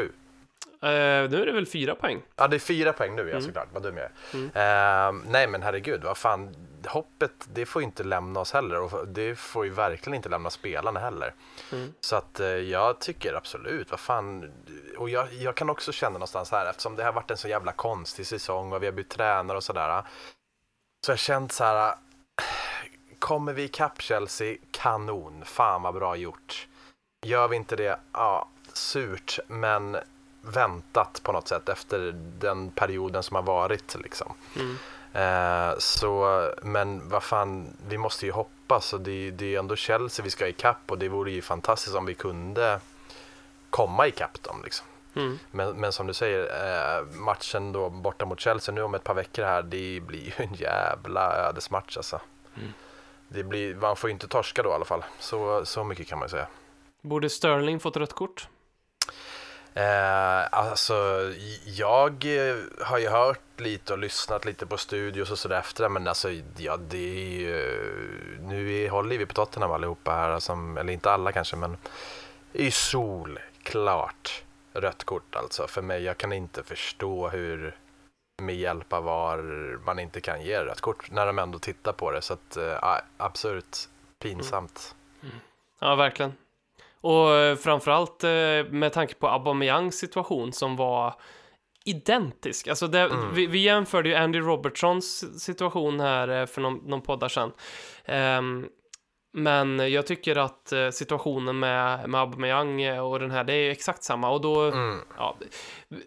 Uh, nu är det väl fyra poäng? Ja, det är fyra poäng nu, ja mm. såklart. Vad dum jag är. Mm. Uh, nej, men herregud, vad fan hoppet, det får inte lämna oss heller och det får ju verkligen inte lämna spelarna heller. Mm. Så att eh, jag tycker absolut, vad fan, och jag, jag kan också känna någonstans här eftersom det har varit en så jävla konstig säsong och vi har bytt tränare och sådär. Så jag har känt så här, [SIGHS] kommer vi ikapp Chelsea, kanon, fan vad bra gjort. Gör vi inte det, ja, surt, men väntat på något sätt efter den perioden som har varit liksom. Mm. Eh, så, men vad fan, vi måste ju hoppas och det, det är ändå Chelsea vi ska ikapp och det vore ju fantastiskt om vi kunde komma ikapp dem liksom. Mm. Men, men som du säger, eh, matchen då borta mot Chelsea nu om ett par veckor här, det blir ju en jävla ödesmatch alltså. Mm. Det blir, man får ju inte torska då i alla fall, så, så mycket kan man säga. Borde Sterling fått rött kort? Eh, alltså, jag eh, har ju hört lite och lyssnat lite på studios och sådär efter det, men alltså, ja, det är ju, nu håller vi på Tottenham allihopa här, som, eller inte alla kanske, men det är ju solklart rött kort alltså för mig. Jag kan inte förstå hur med hjälp av VAR man inte kan ge rött kort när de ändå tittar på det, så att, eh, äh, absurt pinsamt. Mm. Mm. Ja, verkligen. Och eh, framförallt eh, med tanke på Aubameyangs situation som var identisk. Alltså det, Mm. vi, vi jämförde ju Andy Robertsons situation här eh, för någon, någon poddar sedan. Ehm, men jag tycker att situationen med, med Aubameyang och den här, det är exakt samma. Och då, Mm. ja,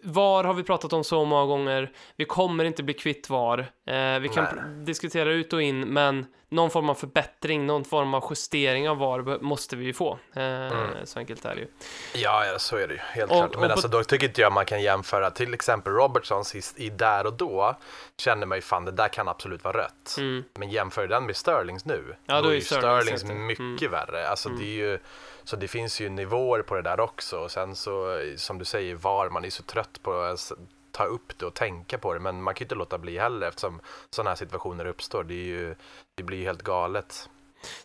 VAR har vi pratat om så många gånger. Vi kommer inte bli kvitt VAR. Eh, vi kan Nej. diskutera ut och in, men någon form av förbättring, någon form av justering av VAR måste vi ju få. Eh, Så enkelt är det ju. Ja, ja, så är det ju helt Och- klart. Men alltså, då tycker inte jag man kan jämföra till exempel Robertsons i, i där och då känner man ju fan det där kan absolut vara rött. Mm. Men jämför den med Sterlings nu. Ja, då är ju Sterlings Sterlings mycket värre. Alltså det är ju, så det finns ju nivåer på det där också. Och sen så, som du säger, VAR, man är så trött på ens ta upp det och tänka på det. Men man kan ju inte låta bli heller eftersom sådana här situationer uppstår. Det, ju, det blir ju helt galet.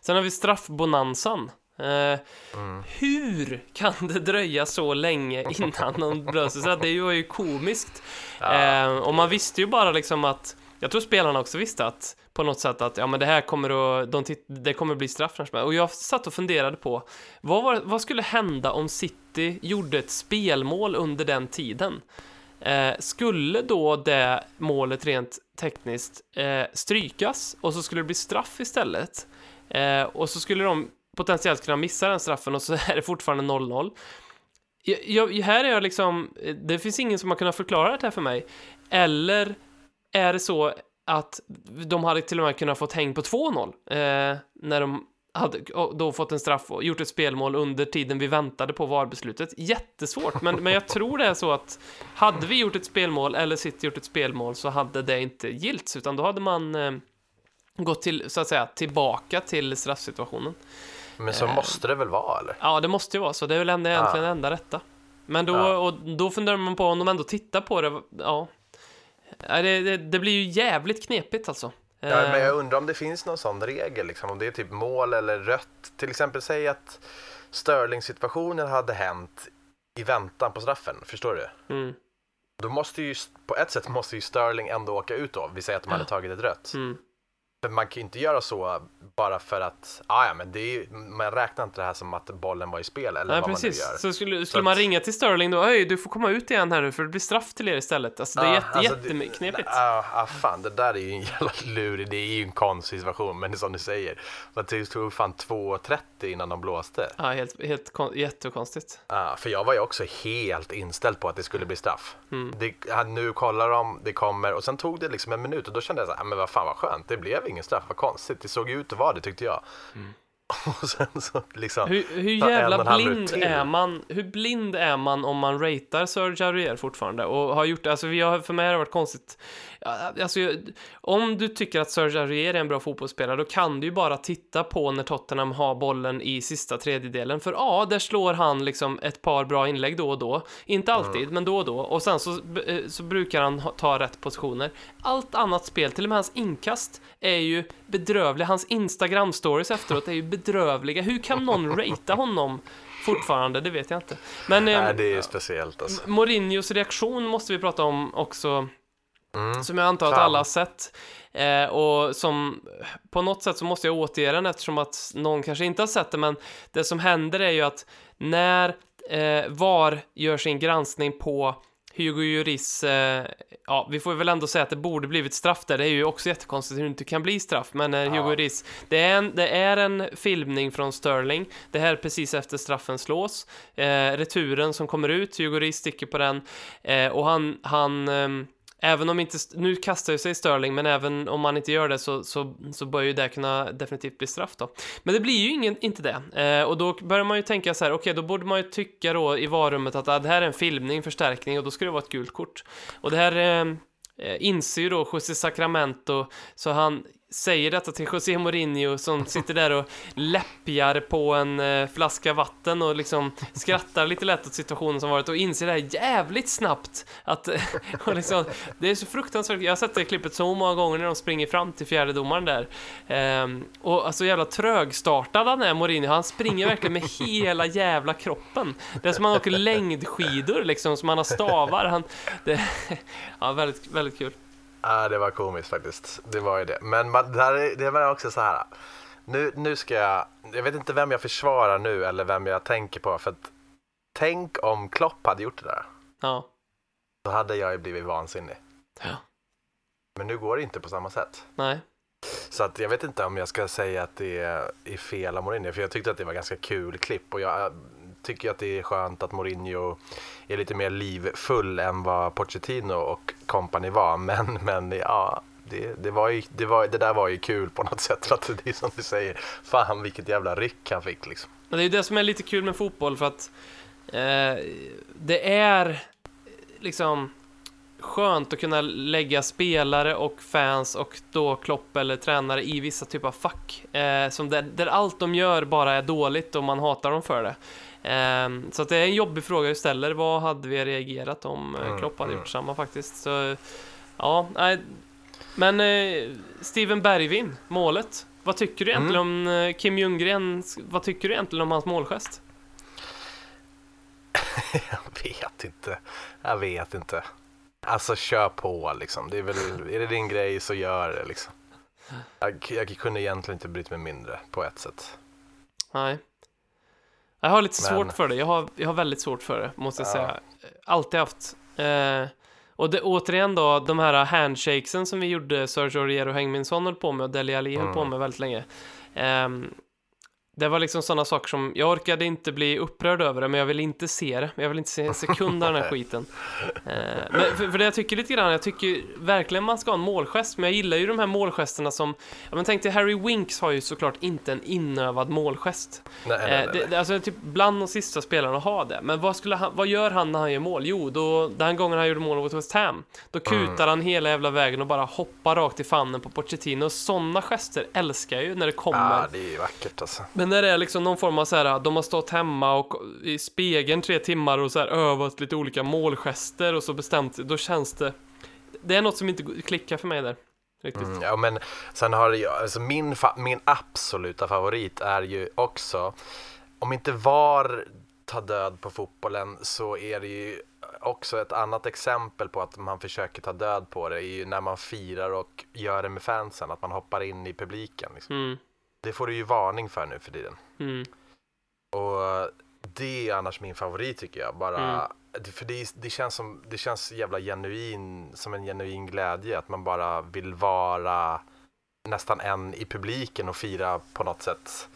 Sen har vi straffbonanzan. Eh, Mm. Hur kan det dröja så länge innan någon [LAUGHS] blöser sig? Det var ju komiskt. Ja. Eh, och man visste ju bara liksom att, jag tror spelarna också visste att på något sätt att ja men det här kommer att, de det kommer att bli straff. Och jag satt och funderade på vad, var, vad skulle hända om City gjorde ett spelmål under den tiden? Eh, skulle då det målet rent tekniskt eh, strykas och så skulle det bli straff istället? Eh, och så skulle de potentiellt kunna missa den straffen och så [LAUGHS] är det fortfarande 0-0. Jag, jag, här är jag liksom, eh, det finns ingen som har kunnat förklara det här för mig. Eller är det så att de hade till och med kunnat fått häng på 2-0 eh, när de hade då fått en straff och gjort ett spelmål under tiden vi väntade på VAR-beslutet. Jättesvårt, men, men jag tror det är så att hade vi gjort ett spelmål eller City gjort ett spelmål så hade det inte gilts, utan då hade man eh, gått till, så att säga, tillbaka till straffsituationen. Men så Eh. måste det väl vara eller? Ja, det måste ju vara så. Det är väl ändå egentligen det enda rätta. Men då, Ja. och då funderar man på om de ändå tittar på det. Ja, Det, det, det blir ju jävligt knepigt alltså. Ja, men Eh, jag undrar om det finns någon sån regel, liksom, om det är typ mål eller rött. Till exempel säg att Sterling-situationen hade hänt i väntan på straffen, förstår du? mm, Då måste ju, på ett sätt måste ju Sterling ändå åka ut då, vi säger att de hade tagit ett rött. mm. Man kan ju inte göra så bara för att, ah, ja men det är, man räknar inte det här som att bollen var i spel eller Nej, vad precis. man nu gör. Så skulle, Så skulle att- man ringa till Sterling då, Öj, du får komma ut igen här nu för det blir straff till er istället. Alltså det är Ja, jätte, alltså, jätteknepigt. Ja, ah, fan, det där är ju en [LAUGHS] jävla lurig, det är ju en konstig situation, men det är som du säger. Det tog- fan 2.30 innan de blåste. Ja, helt, helt kon- jättekonstigt. Ja, för jag var ju också helt inställd på att det skulle bli straff. Mm. Det, nu kollar de, det kommer och sen tog det liksom en minut och då kände jag så här, "Ah, men vad fan vad skönt, det blev ingen straff, vad konstigt, det såg ju ut att vara det tyckte jag. Mm. [LAUGHS] Och sen så liksom, Hur, hur jävla blind är man? Hur blind är man om man ratear Serge Aurier fortfarande? Och har gjort det, alltså vi har, för mig har det varit konstigt. Alltså, jag- om du tycker att Serge Aurier är en bra fotbollsspelare, då kan du ju bara titta på när Tottenham har bollen i sista tredjedelen. För ja, där slår han liksom ett par bra inlägg då och då. Inte alltid, men då och då. Och sen så, eh, så brukar han ha- ta rätt positioner. Allt annat spel, till och med hans inkast, är ju bedrövliga. Hans Instagram-stories efteråt är ju bedrövliga. Hur kan någon [LAUGHS] ratea honom fortfarande? Det vet jag inte. Men nej det är ju speciellt alltså. Mourinhos reaktion måste vi prata om också, Mm. som jag antar att alla har sett. Eh, och som på något sätt så måste jag återge den eftersom att någon kanske inte har sett det, men det som händer är ju att när eh, VAR gör sin granskning på Hugo Lloris, eh, ja, vi får väl ändå säga att det borde blivit straff där. Det är ju också jättekonstigt hur det inte kan bli straff, men eh, Hugo Ja. Lloris, det är, en, det är en filmning från Sterling. Det här är precis efter straffen slås. Eh, returen som kommer ut, Hugo Lloris sticker på den eh, och han, han ehm, Även om inte, nu kastar ju sig Sterling, men även om man inte gör det så, så, så bör ju det kunna definitivt bli straff då. Men det blir ju ingen, inte det. Eh, och då börjar man ju tänka så här, okej, då borde man ju tycka då i varummet att ah, det här är en filmning, förstärkning och då ska det vara ett gult kort. Och det här eh, eh inser ju då José Sacramento, så han säger detta till José Mourinho som sitter där och läppjar på en eh, flaska vatten och liksom skrattar lite lätt åt situationen som varit och inser det här jävligt snabbt att [LAUGHS] och liksom, det är så fruktansvärt. Jag har sett det klippet så många gånger när de springer fram till fjärde domaren där. Ehm, och alltså jävla trögstartad han är Mourinho. Han springer verkligen med hela jävla kroppen. Det är som han åker längdskidor liksom, som han har stavar. Han, det, [LAUGHS] ja, väldigt, väldigt kul. Ja, det var komiskt faktiskt. Det var ju det. Men man, det, här, är- det var också så här. Nu, nu ska jag, jag vet inte vem jag försvarar nu eller vem jag tänker på. För att tänk om Klopp hade gjort det där. Ja. då hade jag ju blivit vansinnig. Ja. Men nu går det inte på samma sätt. Nej. Så att jag vet inte om jag ska säga att det är fel av Mourinho, för jag tyckte att det var ganska kul klipp och jag tycker att det är skönt att Mourinho är lite mer livfull än vad Pochettino och company var. [LAUGHS] Men, men ja, det, det, var ju, det, var, det där var ju kul på något sätt. [LAUGHS] För att det är som du säger, fan vilket jävla ryck han fick liksom. Men det är ju det som är lite kul med fotboll för att eh, det är liksom skönt att kunna lägga spelare och fans och då Klopp eller tränare i vissa typer av fack. Eh, som där, där allt de gör bara är dåligt och man hatar dem för det. Eh, så det är en jobbig fråga du ställer. Vad hade vi reagerat om eh, Mm, Klopp hade mm. gjort samma faktiskt? Så, ja, nej. Men eh, Steven Bergvin, målet. Vad tycker du egentligen om eh, Kim Ljunggren? Vad tycker du egentligen om hans målgest? [LAUGHS] Jag vet inte. Jag vet inte. Alltså kör på liksom. Det är väl, är det din grej så gör det liksom. Jag, jag kunde egentligen inte bryta mig mindre på ett sätt. Nej. Jag har lite Men- svårt för det. Jag har, jag har väldigt svårt för det, måste jag Ja. säga. Alltid haft. Eh, och det, återigen då, de här handshakesen som vi gjorde, Sergio Aurier och Hengminsson höll på med och Dele Alli höll på Mm. med väldigt länge. Ehm, det var liksom sådana saker som, jag orkade inte bli upprörd över det, men jag vill inte se det. Jag vill inte se en sekund av den här [LAUGHS] skiten. Eh, men för, för det jag tycker lite grann, jag tycker verkligen man ska ha en målgest, men jag gillar ju de här målgesterna som, ja men tänk dig Harry Winks har ju såklart inte en inövad målgest. Nej, nej, Eh, nej, nej. det, alltså typ bland de sista spelarna har det. Men vad, skulle han, vad gör han när han gör mål? Jo, då, den gången han gjorde mål mot West Ham, då Mm. kutar han hela jävla vägen och bara hoppar rakt i famnen på Pochettino. Sådana gester älskar jag ju när det kommer. Ja, det är ju vackert alltså. Men när det är liksom någon form av så här, de har stått hemma och i spegeln tre timmar och så här övat lite olika målgester och så bestämt, då känns det... Det är något som inte klickar för mig där. Mm, ja, men sen har jag, alltså min, min absoluta favorit är ju också, om inte VAR tar död på fotbollen så är det ju också ett annat exempel på att man försöker ta död på det är ju när man firar och gör det med fansen, att man hoppar in i publiken. Liksom. Mm, Det får du ju varning för nu för tiden. mm, Och det är annars min favorit tycker jag. Bara, Mm. För det, det, känns som, det känns jävla genuin, som en genuin glädje att man bara vill vara nästan en i publiken och fira på något sätt.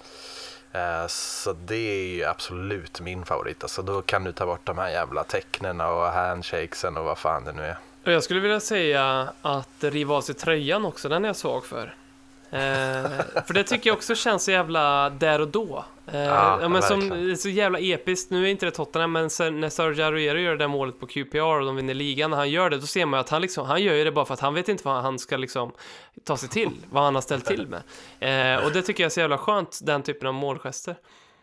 Eh, Så det är ju absolut min favorit. Alltså då kan du ta bort de här jävla tecknen och handshakesen och vad fan det nu är. Och jag skulle vilja säga att riva av sig tröjan också, den är jag svag för. Eh, för det tycker jag också känns så jävla där och då. Eh, Ja, ja, men som, så jävla episkt, nu är inte det Tottenham, men sen, när Sergio Aguero gör det där målet på QPR och de vinner ligan, när han gör det, då ser man att han liksom, han gör ju det bara för att han vet inte vad han ska liksom ta sig till, vad han har ställt till med. Eh, och det tycker jag är så jävla skönt, den typen av målgester.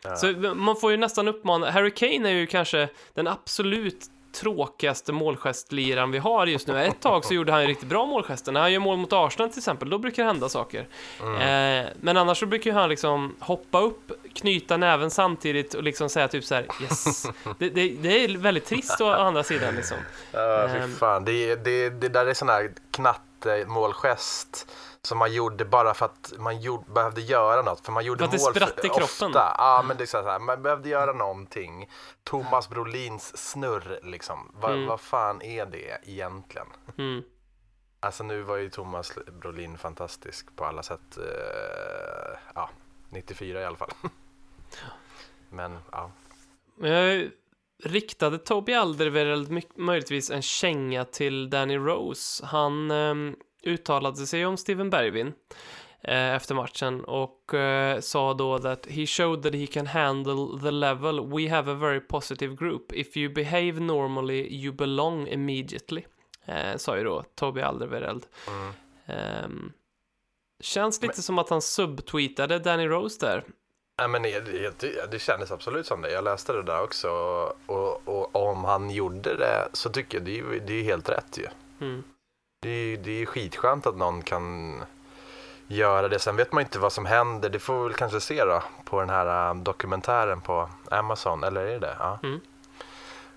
Ja. Så man får ju nästan uppmana, Harry Kane är ju kanske den absolut tråkigaste målgestliraren vi har just nu. Ett tag så gjorde han ju riktigt bra målgester. När han gör mål mot Arsenal till exempel, då brukar det hända saker. Eh, men annars så brukar han liksom hoppa upp, knyta näven samtidigt och liksom säga typ så här yes. [LAUGHS] Det, det, det är väldigt trist å andra sidan liksom. Ja, Ehm. fy fan. Det, det, det där är sån här knattemålgest som man gjorde bara för att man gjorde, behövde göra något. För man gjorde För mål i kroppen. ofta. Ja, men det är så här, man behövde göra någonting. Thomas Brolins snurr, liksom. Va, Mm. Vad fan är det egentligen? Mm. Alltså nu var ju Thomas Brolin fantastisk på alla sätt. Eh, ja, 94 i alla fall. [LAUGHS] Men ja. Men jag riktade Toby Alderweireld möjligtvis en känga till Danny Rose. Han ehm, uttalade sig om Steven Bergvin eh, efter matchen och eh, sa då that he showed that he can handle the level. We have a very positive group. If you behave normally you belong immediately. Eh, sa ju då Toby Alderweireld. Mm. Ehm, känns lite som att han subtweetade Danny Rose där. Ja, men det, det, det kändes absolut som det. Jag läste det där också. Och, och om han gjorde det så tycker jag det är, det är helt rätt ju. Mm. Det är, det är skitskönt att någon kan göra det. Sen vet man inte vad som händer. Det får vi väl kanske se då på den här äh, dokumentären på Amazon. Eller är det det? Ja. Mm.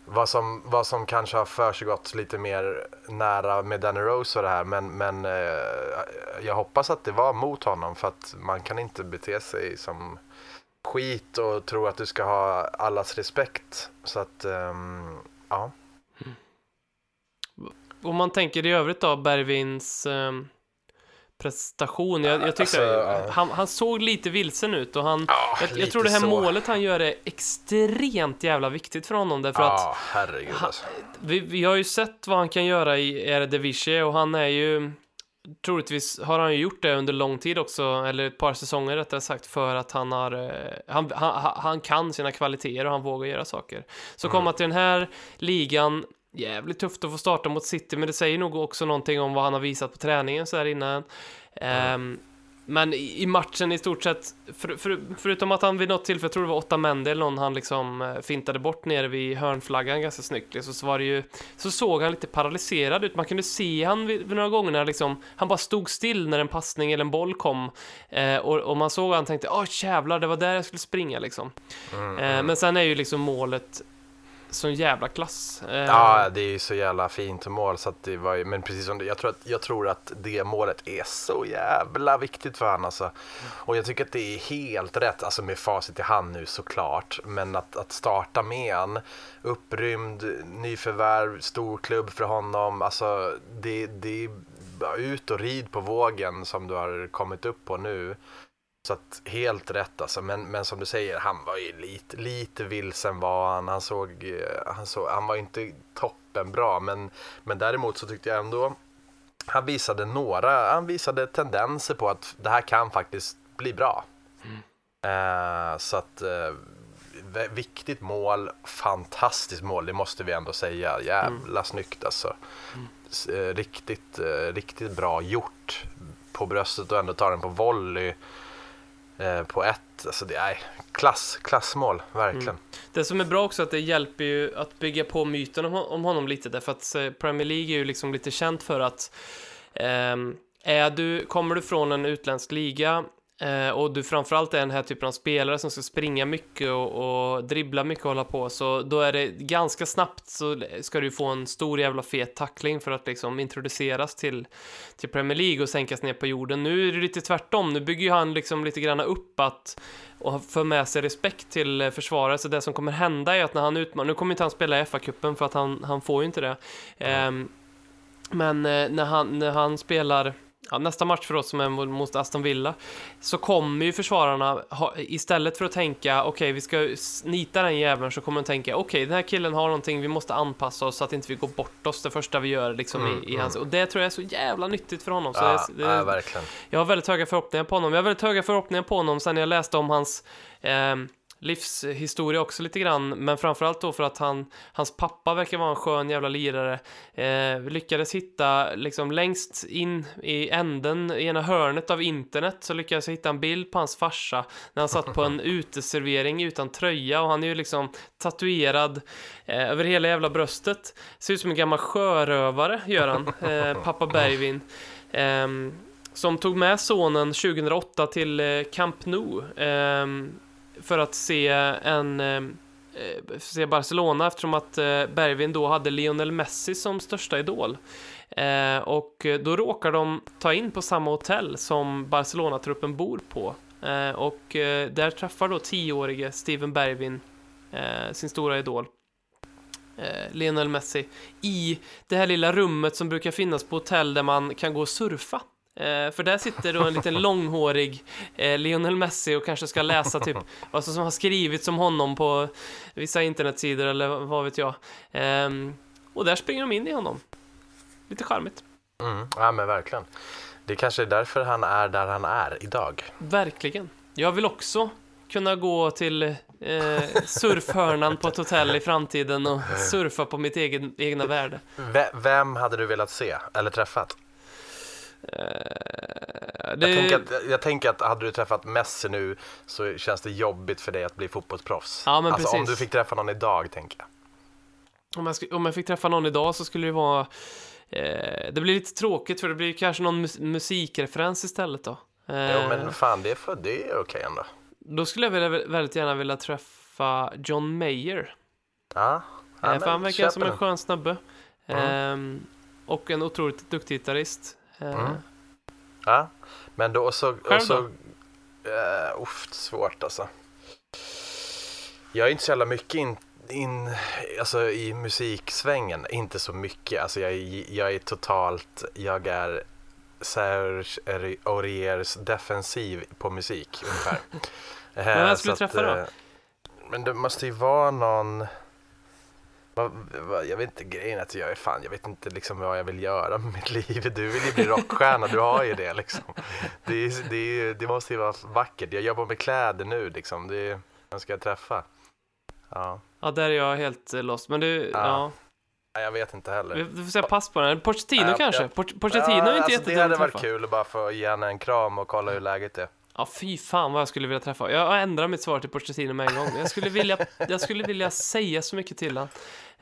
Vad, som, vad som kanske har försiggått lite mer nära med Danny Rose och det här. Men, men eh, jag hoppas att det var mot honom. För att man kan inte bete sig som skit och tro att du ska ha allas respekt. Så att, ehm, ja. Om man tänker i övrigt då, Bergvins eh, prestation. Jag, jag tyckte Alltså, han, han såg lite vilsen ut och han, Ja, jag, jag tror det här så. målet han gör är extremt jävla viktigt för honom därför att Ja, herregud alltså. vi, vi har ju sett vad han kan göra i Eredivisie och han är ju troligtvis har han ju gjort det under lång tid också, eller ett par säsonger rättare sagt, för att han har, eh, han, han, han kan sina kvaliteter och han vågar göra saker. Så komma till den här ligan, jävligt tufft att få starta mot City, men det säger nog också någonting om vad han har visat på träningen så här innan. Ehm, men i matchen i stort sett, för, för, förutom att han vid något tillfälle, jag tror det var åtta män eller någon han liksom eh, fintade bort nere vid hörnflaggan ganska snyggt, liksom, så var det ju, så såg han lite paralyserad ut. Man kunde se han vid, vid några gånger när liksom, han bara stod still när en passning eller en boll kom. Eh, och, och man såg han tänkte, åh jävlar, det var där jag skulle springa liksom. Mm, Eh, men sen är ju liksom målet sån jävla klass. Eh, Ja, det är ju så jävla fint mål så att det var ju, men precis som det, jag tror att, jag tror att det målet är så jävla viktigt för han alltså. Och jag tycker att det är helt rätt, alltså med facit i hand nu såklart, men att, att starta med en upprymd, nyförvärv, stor klubb för honom, alltså det, det är bara ut och rid på vågen som du har kommit upp på nu. Så att helt rätt alltså, men, men som du säger, han var ju lite, lite vilsen var han. Han såg, eh, han såg, han var inte toppen bra, men, men däremot så tyckte jag ändå han visade några, han visade tendenser på att det här kan faktiskt bli bra. Eh, så att eh, viktigt mål, fantastiskt mål, det måste vi ändå säga. Jävla snyggt alltså. S- eh, Riktigt, eh, riktigt bra gjort på bröstet och ändå ta den på volley Eh, på ett. Alltså det är klass, klassmål, verkligen. Mm. Det som är bra också är att det hjälper ju att bygga på myten om, honom lite därför att eh, Premier League är ju liksom lite känt för att eh, är du, kommer du från en utländsk liga eh, och du framförallt är den här typen av spelare som ska springa mycket och, och dribbla mycket och hålla på så då är det ganska snabbt så ska du få en stor jävla fet tackling för att liksom introduceras till, till Premier League och sänkas ner på jorden. Nu är det lite tvärtom, nu bygger ju han liksom lite grann upp att och för med sig respekt till eh, försvaret. Så det som kommer hända är att när han utmanar, nu kommer inte han spela i FA-cupen för att han, han får ju inte det. Men eh, när han, när han spelar ja, nästa match för oss som är mot- Aston Villa så kommer ju försvararna ha, istället för att tänka okej vi ska nita den jäveln så kommer de tänka okej den här killen har någonting vi måste anpassa oss så att inte vi går bort oss det första vi gör liksom Mm, i, i hans och det tror jag är så jävla nyttigt för honom. Så Ja, det, ja, det, verkligen. jag har väldigt höga förhoppningar på honom. Jag har väldigt höga förhoppningar på honom sen jag läste om hans eh, livshistoria också lite grann, men framförallt då för att han, hans pappa verkar vara en skön jävla lirare. Eh, lyckades hitta, liksom längst in i änden, i ena hörnet av internet, så lyckades jag hitta en bild på hans farsa när han satt på en [LAUGHS] uteservering utan tröja och han är ju liksom tatuerad eh, över hela jävla bröstet. Ser ut som en gammal sjörövare, gör han, [LAUGHS] eh, pappa Bergvin. Ehm, som tog med sonen 2008 till eh, Camp Nou ehm, för att se en eh, se Barcelona eftersom att eh, Bergvin då hade Lionel Messi som största idol. Eh, och då råkar de ta in på samma hotell som Barcelona-truppen bor på. Eh, och eh, där träffar då tioårige Steven Bergvin eh, sin stora idol. Eh, Lionel Messi i det här lilla rummet som brukar finnas på hotell där man kan gå och surfa. Eh, för där sitter då en liten [LAUGHS] långhårig eh, Lionel Messi och kanske ska läsa typ vad som har skrivits om honom på vissa internetsidor eller vad vet jag. Ehm, och där springer de in i honom. Lite charmigt. Mm, ja men verkligen. Det kanske är därför han är där han är idag. Verkligen. Jag vill också kunna gå till eh, surfhörnan på ett hotell i framtiden och [LAUGHS] surfa på mitt egen, egna värde. V- vem hade du velat se eller träffat? Eh, Jag, det, tänker att, jag tänker att hade du träffat Messi nu så känns det jobbigt för dig att bli fotbollsproffs. Ja, men alltså om precis. du fick träffa någon idag tänker jag. om, jag om jag fick träffa någon idag så skulle det vara... Eh, det blir lite tråkigt för det blir kanske någon mus- musikreferens istället då. Eh, Jo men fan det är, för, det är okej ändå. Då skulle jag vilja, väldigt gärna vilja träffa John Mayer. Ja, ja, Eh, för han verkar som en skön snubbe. Mm. Ehm, och en otroligt duktig gitarrist. Eh, Mm. Ja, men då och så... Och så uh, uff, svårt alltså. Jag är inte så jävla mycket in, in, alltså i musiksvängen, inte så mycket. Alltså jag, är- jag är totalt, jag är Serge Auriers defensiv på musik ungefär. [LAUGHS] Men vem Eh, skulle du att, träffa då? Men det måste ju vara någon, jag vet inte, grejen är att jag är fan, jag vet inte liksom vad jag vill göra med mitt liv. Du vill ju bli rockstjärna, du har ju det liksom. Det, är, det, är, det måste ju vara vackert. Jag jobbar med kläder nu liksom. Det är, vem ska jag träffa? Ja, Ja, där är jag helt eh, lost. Men du, ja. Ja. Nej, jag vet inte heller. Vi får säga pass på den. Pochettino Ja, kanske? ja. Poch- Pochettino är inte alltså, Det jättedum hade att varit kul att bara få ge henne en kram och kolla hur läget är. Ja, fy fan vad jag skulle vilja träffa. Jag ändrar mitt svar till Pochettino med en gång. Jag skulle vilja, jag skulle vilja säga så mycket till honom.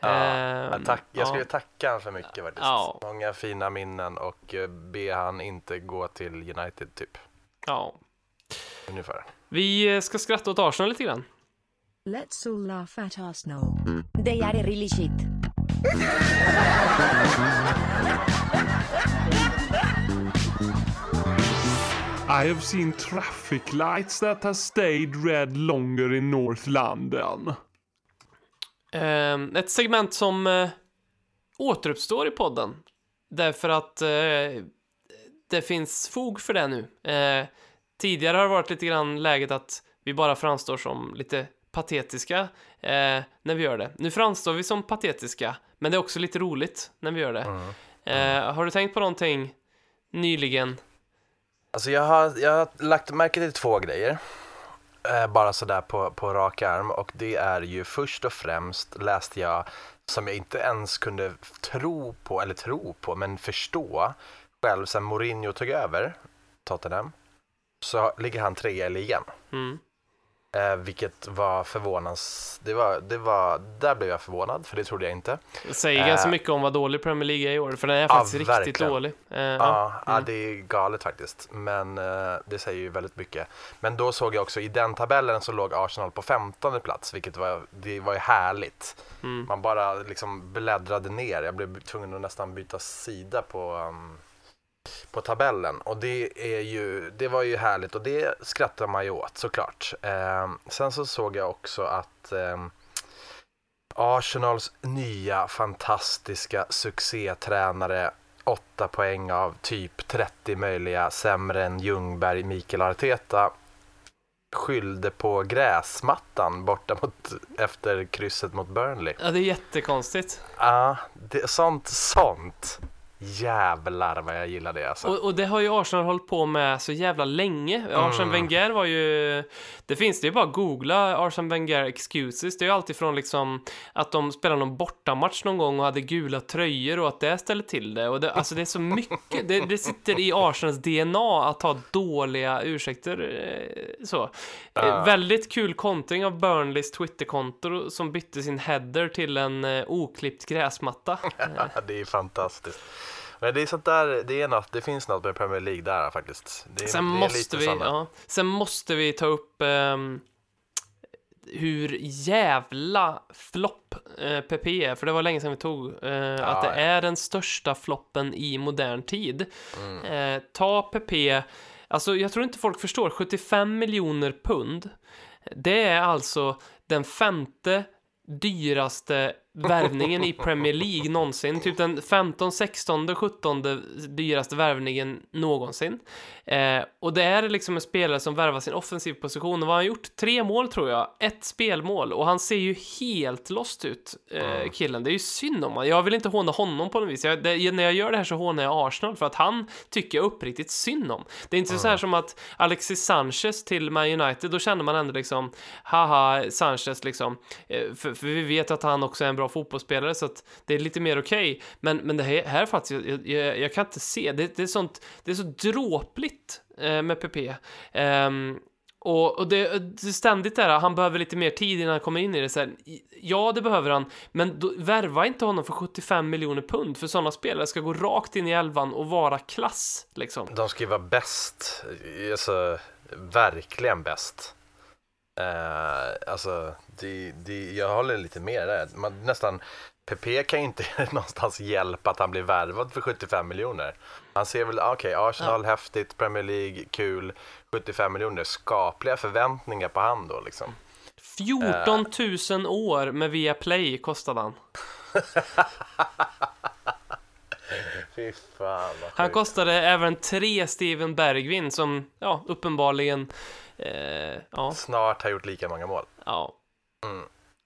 Ja, tack, jag ja. skulle tacka honom för mycket faktiskt. Ja. Många fina minnen och eh, be han inte gå till United typ. Ja. Ungefär. Vi eh, ska skratta åt Arsenal lite grann. Let's all laugh at Arsenal. They are really shit. I have seen traffic lights that have stayed red longer in North London. Eh, ett segment som eh, återuppstår i podden. Därför att eh, det finns fog för det nu. Eh, tidigare har det varit lite grann läget att vi bara framstår som lite patetiska eh, när vi gör det. Nu framstår vi som patetiska, men det är också lite roligt när vi gör det. Eh, har du tänkt på någonting nyligen? Alltså jag har, jag har lagt märke till två grejer. Eh, bara sådär på, på rak arm. Och det är ju först och främst läste jag som jag inte ens kunde tro på, eller tro på, men förstå själv sen Mourinho tog över Tottenham. Så ligger han trea i ligan. Mm. Eh, vilket var förvånans... Det var, det var, där blev jag förvånad, för det trodde jag inte. Det säger Eh. ganska mycket om vad dålig Premier League är i år, för den är faktiskt riktigt verkligen. dålig. Eh, Ja, ja. ja, Mm. det är galet faktiskt. Men eh, det säger ju väldigt mycket. Men då såg jag också i den tabellen så låg Arsenal på 15 plats, vilket var, det var ju härligt. Mm. Man bara liksom bläddrade ner. Jag blev tvungen att nästan byta sida på, um, på tabellen. Och det, är ju, det var ju härligt och det skrattar man ju åt såklart. Eh, sen så såg jag också att eh, Arsenals nya fantastiska succétränare, åtta poäng av typ 30 möjliga, sämre än Ljungberg, Mikael Arteta, skyllde på gräsmattan borta mot, efter krysset mot Burnley. ja, det är jättekonstigt. Ja, det, sånt, sånt. Jävlar vad jag gillar det alltså. Och, och det har ju Arsenal hållit på med så jävla länge. Arsene Wenger var ju... Det finns det ju bara att googla Arsene Wenger excuses. Det är ju alltid från liksom att de spelade någon bortamatch någon gång och hade gula tröjor och att det ställer till det. Och det, alltså det är så mycket. Det, det sitter i Arsenals DNA att ha dåliga ursäkter. eh, Så. Eh, väldigt kul kontring av Burnleys Twitterkonto som bytte sin header till en eh, oklippt gräsmatta. [LAUGHS] det är fantastiskt. Men det är sånt där, det är något, det finns något med Premier League där faktiskt. Det är, Sen det är måste, vi, ja, sen måste vi ta upp ehm, hur jävla flopp eh, PP är, för det var länge sedan vi tog eh, att det ja. är den största floppen i modern tid. Mm. Eh, ta PP, alltså jag tror inte folk förstår, 75 miljoner pund, det är alltså den femte dyraste värvningen i Premier League någonsin. Typ den 15, 16, 17 dyraste värvningen någonsin. Eh, och det är liksom en spelare som värvar sin offensiv position. Och vad har han gjort? Tre mål tror jag. Ett spelmål. Och han ser ju helt lost ut, eh, killen. Det är ju synd om honom. Jag vill inte håna honom på något vis. Jag, det, när jag gör det här så hånar jag Arsenal för att han tycker jag uppriktigt synd om. Det är inte så här som att Alexis Sanchez till Man United, då känner man ändå liksom haha, Sanchez liksom. Eh, För, för vi vet att han också är en bra fotbollsspelare så att det är lite mer okej. Men, men det här, här faktiskt, jag, jag, jag kan inte se. Det, det, är sånt, det är så dråpligt eh, med PP. Um, ehm, och, och det, det är ständigt där, han behöver lite mer tid innan han kommer in i det. Så här, ja, det behöver han, men då, värva inte honom för 75 miljoner pund, för sådana spelare ska gå rakt in i elvan och vara klass, liksom. De ska ju vara bäst, alltså verkligen bäst. Eh, alltså, det, det, jag håller lite med där. Man, nästan, PP kan ju inte [LAUGHS] någonstans hjälpa att han blir värvad för 75 miljoner. Han ser väl, okej, Arsenal, häftigt, Premier League, kul, 75 miljoner, skapliga förväntningar på han då liksom. 14 000 år med Viaplay kostade han. [LAUGHS] Fy fan vad Han kostade även tre Steven Bergvin som, ja, uppenbarligen, eh, ja, Snart har gjort lika många mål. ja,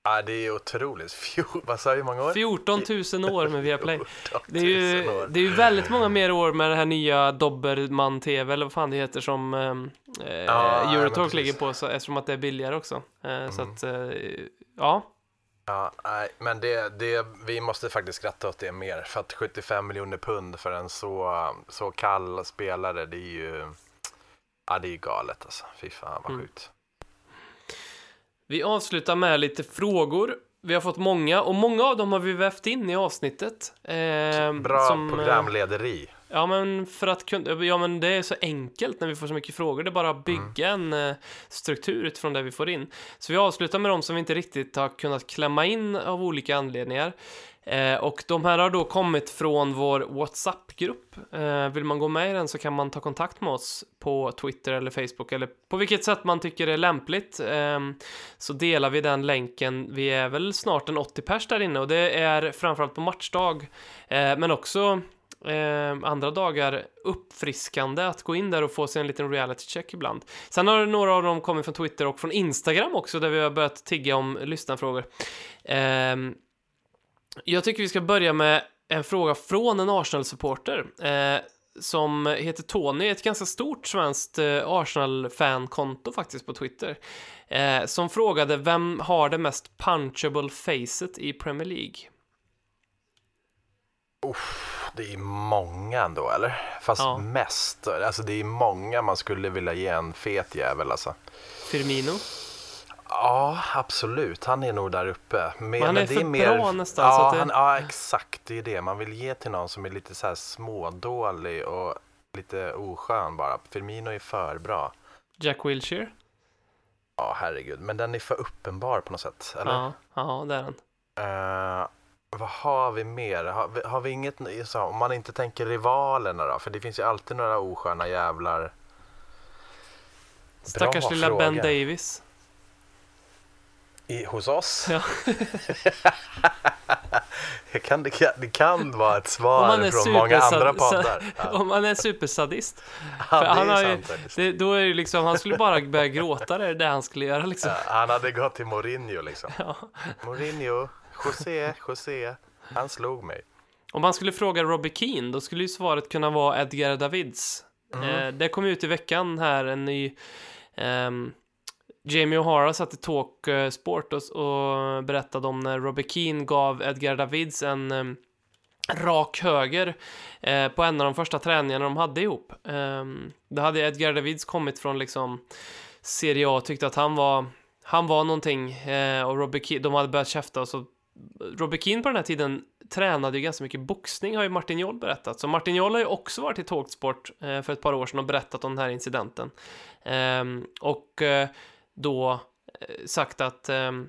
Ja, det är otroligt. Fjol, [LAUGHS] vad sa hur många år? 14 000 år med Viaplay. 14 Det är, ju, 000 år. det är ju väldigt många mer år med det här nya Dobermann-TV, eller vad fan det heter, som eh, eh, Ja, men Eurotalk ligger på, så, eftersom att det är billigare också. Eh, Så Mm. att, eh, ja, Ja, nej, men det, det, vi måste faktiskt skratta åt det mer. För att 75 miljoner pund för en så, så kall spelare, det är ju... Ja, det är ju galet alltså. Fy fan vad Mm. sjukt. vi avslutar med lite frågor. Vi har fått många, och många av dem har vi vävt in i avsnittet. Eh, Bra som, eh, programlederi. Ja, men för att kunna, ja, men det är så enkelt när vi får så mycket frågor. Det är bara att bygga en eh, struktur utifrån det vi får in. Så vi avslutar med de som vi inte riktigt har kunnat klämma in av olika anledningar. Eh, och de här har då kommit från vår WhatsApp-grupp. Eh, vill man gå med i den så kan man ta kontakt med oss på Twitter eller Facebook eller på vilket sätt man tycker är lämpligt. Eh, så delar vi den länken. Vi är väl snart en 80 pers där inne och det är framförallt på matchdag. Eh, men också eh, andra dagar uppfriskande att gå in där och få sig en liten reality check ibland. Sen har några av dem kommit från Twitter och från Instagram också där vi har börjat tigga om lyssnarfrågor. Eh, jag tycker vi ska börja med en fråga från en Arsenal-supporter eh, som heter Tony, ett ganska stort svenskt eh, Arsenal-fankonto faktiskt på Twitter, eh, som frågade vem har det mest punchable facet i Premier League? Det är många ändå, eller? Fast Ja. mest. Alltså det är många man skulle vilja ge en fet jävel alltså. Firmino? Ja, absolut. Han är nog där uppe. Men, Men han är det för bra nästan, Ja, det- han, ja, exakt. Det är det. Man vill ge till någon som är lite så här smådålig och lite oskön bara. Firmino är för bra. Jack Wilshere? Ja, herregud. Men den är för uppenbar på något sätt. Eller? Ja, ja, det är den. Eh, vad har vi mer? Har vi, har vi inget, så, om man inte tänker rivalerna då? För det finns ju alltid några osköna jävlar. Stackars lilla Ben fråga. Davis. I, hos oss? Ja. [LAUGHS] det, kan, det, kan, det kan vara ett svar från många andra poddar. Ja. [LAUGHS] Om han är supersadist. Ja, han är ju-. Det, då är liksom, han skulle bara börja gråta, det är det han skulle göra liksom. Ja, han hade gått till Mourinho liksom. Mourinho, José, José, han slog mig. Om man skulle fråga Robbie Keane, då skulle ju svaret kunna vara Edgar Davids. Mm. Eh, det kom ut i veckan här en ny... ehm, Jamie O'Hara satt i Talk Sport och, och berättade om när Robbie Keane gav Edgar Davids en um, rak höger eh, på en av de första träningarna de hade ihop. Um, då hade Edgar Davids kommit från liksom Serie A och tyckte att han var han var någonting eh, och Robbie Keane, de hade börjat käfta och så Robbie Keane på den här tiden tränade ju ganska mycket boxning har ju Martin Joll berättat. Så Martin Joll har ju också varit i Talksport eh, för ett par år sedan och berättat om den här incidenten. Och eh, då eh, sagt att ehm,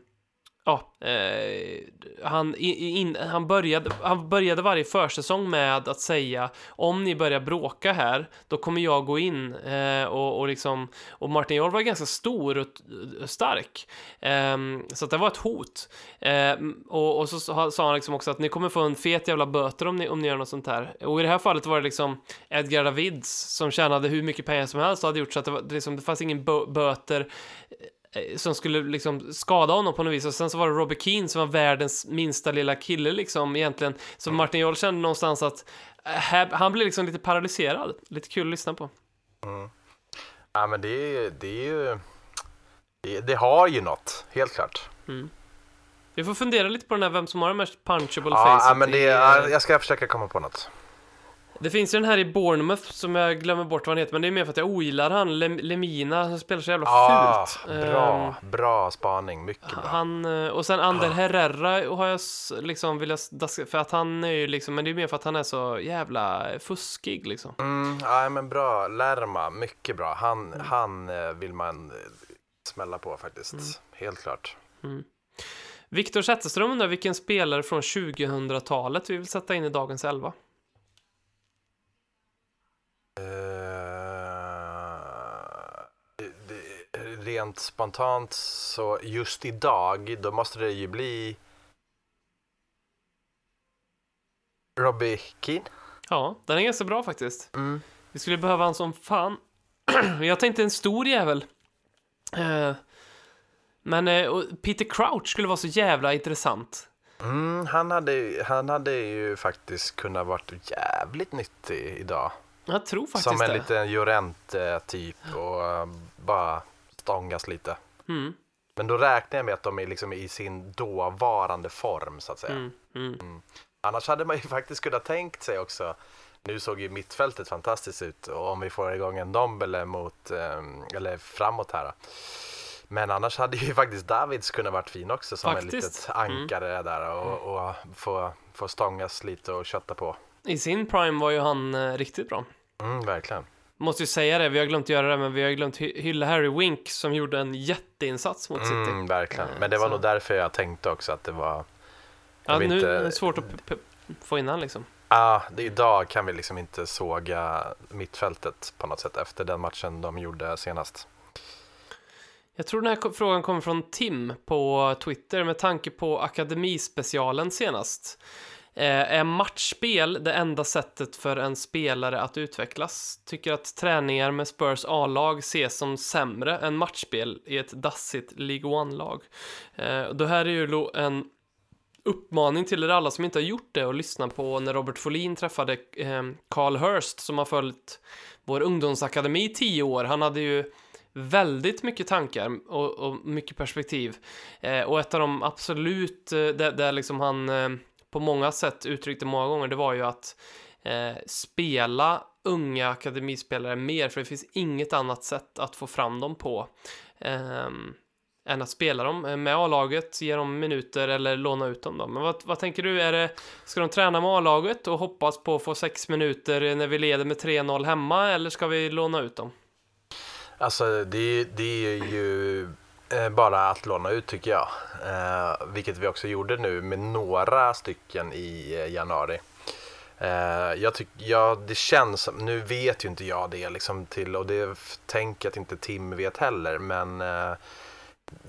Ja, eh, han, in, han, började, han började varje försäsong med att säga om ni börjar bråka här, då kommer jag gå in eh, och, och liksom och Martin Jarl var ganska stor och stark. eh, så att det var ett hot. Ehm, och, och så sa han liksom också att ni kommer få en fet jävla böter om ni, om ni gör något sånt här. Och i det här fallet var det liksom Edgar Davids som tjänade hur mycket pengar som helst och hade gjort så att det, var, det, liksom, det fanns ingen böter som skulle liksom skada honom på något vis. Och sen så var det Robbie Keane som var världens minsta lilla kille liksom egentligen. Så Martin Joll kände någonstans att eh, här, han blev liksom lite paralyserad. Lite kul att lyssna på. Ja, men det är det är ju, det, det har ju något, helt klart. vi får fundera lite på den här vem som har den mest punchable Ja, facet ja, men det, eh, ja, jag ska försöka komma på något. Det finns ju den här i Bournemouth som jag glömmer bort vad han heter, men det är mer för att jag ogillar han, Lem Lemina, som spelar så jävla Ah, fult. bra, Ehm, bra spaning, mycket bra. han, eh, och sen Ander Herrera har jag liksom velat daska, för att han är ju liksom, men det är mer för att han är så jävla fuskig liksom. Mm, ja, men bra, Lerma, mycket bra. Han, han eh, vill man eh, smälla på faktiskt, Mm. helt klart. Viktor Zetterström undrar vilken spelare från 2000-talet vi vill sätta in i dagens elva. Eh, det, det, rent spontant så just idag, då måste det ju bli Robbie Keane. Ja, den är ganska bra faktiskt. Mm. Vi skulle behöva en som fan. [CLEARS THROAT] Jag tänkte en stor jävel. Eh, men eh, Peter Crouch skulle vara så jävla intressant. Mm, han, hade, han hade ju faktiskt kunnat varit jävligt nyttig idag. Jag tror faktiskt Som en det. liten Llorente-typ och eh, bara stångas lite. Mm, Men då räknar jag med att de är liksom i sin dåvarande form så att säga. mm, mm. Annars hade man ju [LAUGHS] faktiskt kunnat tänkt sig också. Nu såg ju mittfältet fantastiskt ut och om vi får igång en Dombele mot, eh, eller framåt här. Men annars hade ju [LAUGHS] faktiskt Davids kunnat varit fin också som Faktiskt. ett litet ankare där och, och få, få stångas lite och kötta på. I sin prime var ju han eh, riktigt bra. Mm, verkligen. Måste ju säga det, vi har glömt göra det, men vi har glömt hy- hylla Harry Wink som gjorde en jätteinsats mot City. Mm, verkligen. Eh, Men det var så- nog därför jag tänkte också att det var... ja, nu inte- är det svårt att få in han liksom. Ah, det, idag kan vi liksom inte såga mittfältet på något sätt efter den matchen de gjorde senast. Jag tror den här frågan kommer från Tim på Twitter med tanke på akademispecialen senast. Eh, är matchspel det enda sättet för en spelare att utvecklas? Tycker att träningar med Spurs A-lag ses som sämre än matchspel i ett dassigt League One-lag. Eh, det här är ju en uppmaning till er alla som inte har gjort det och lyssna på när Robert Folin träffade eh, Carl Hurst som har följt vår ungdomsakademi i tio år. Han hade ju väldigt mycket tankar och, och mycket perspektiv. Och ett av de absolut, där, där liksom han på många sätt uttryckte många gånger, det var ju att eh, spela unga akademispelare mer, för det finns inget annat sätt att få fram dem på. eh, än att spela dem eh, med A-laget, ge dem minuter eller låna ut dem. Då. Men vad, vad tänker du? Är det, ska de träna med A-laget och hoppas på att få sex minuter när vi leder med 3-0 hemma eller ska vi låna ut dem? Alltså det, det är ju Eh, bara att låna ut tycker jag. Eh, vilket vi också gjorde nu med några stycken i eh, januari. Eh, jag tyck, ja, det känns nu vet ju inte jag det liksom till och det tänker jag att inte Tim vet heller men eh,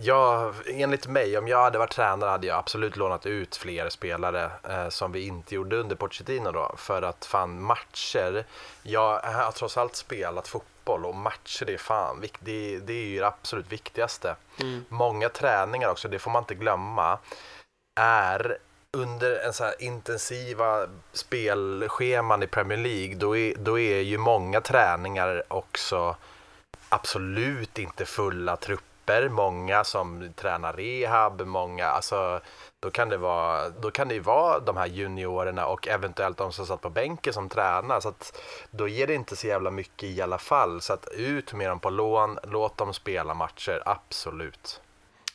jag, enligt mig, om jag hade varit tränare hade jag absolut lånat ut fler spelare eh, som vi inte gjorde under Pochettino då. För att fan matcher, jag har trots allt spelat fotboll och matcher det är fan det, det är ju det absolut viktigaste. Mm. Många träningar också, det får man inte glömma, är under en så intensiva spelscheman i Premier League, då är, då är ju många träningar också absolut inte fulla trupper. Många som tränar rehab, många, alltså då kan det vara, då kan det ju vara de här juniorerna och eventuellt de som satt på bänken som tränar. Så att då ger det inte så jävla mycket i alla fall. Så att ut med dem på lån, låt dem spela matcher, absolut.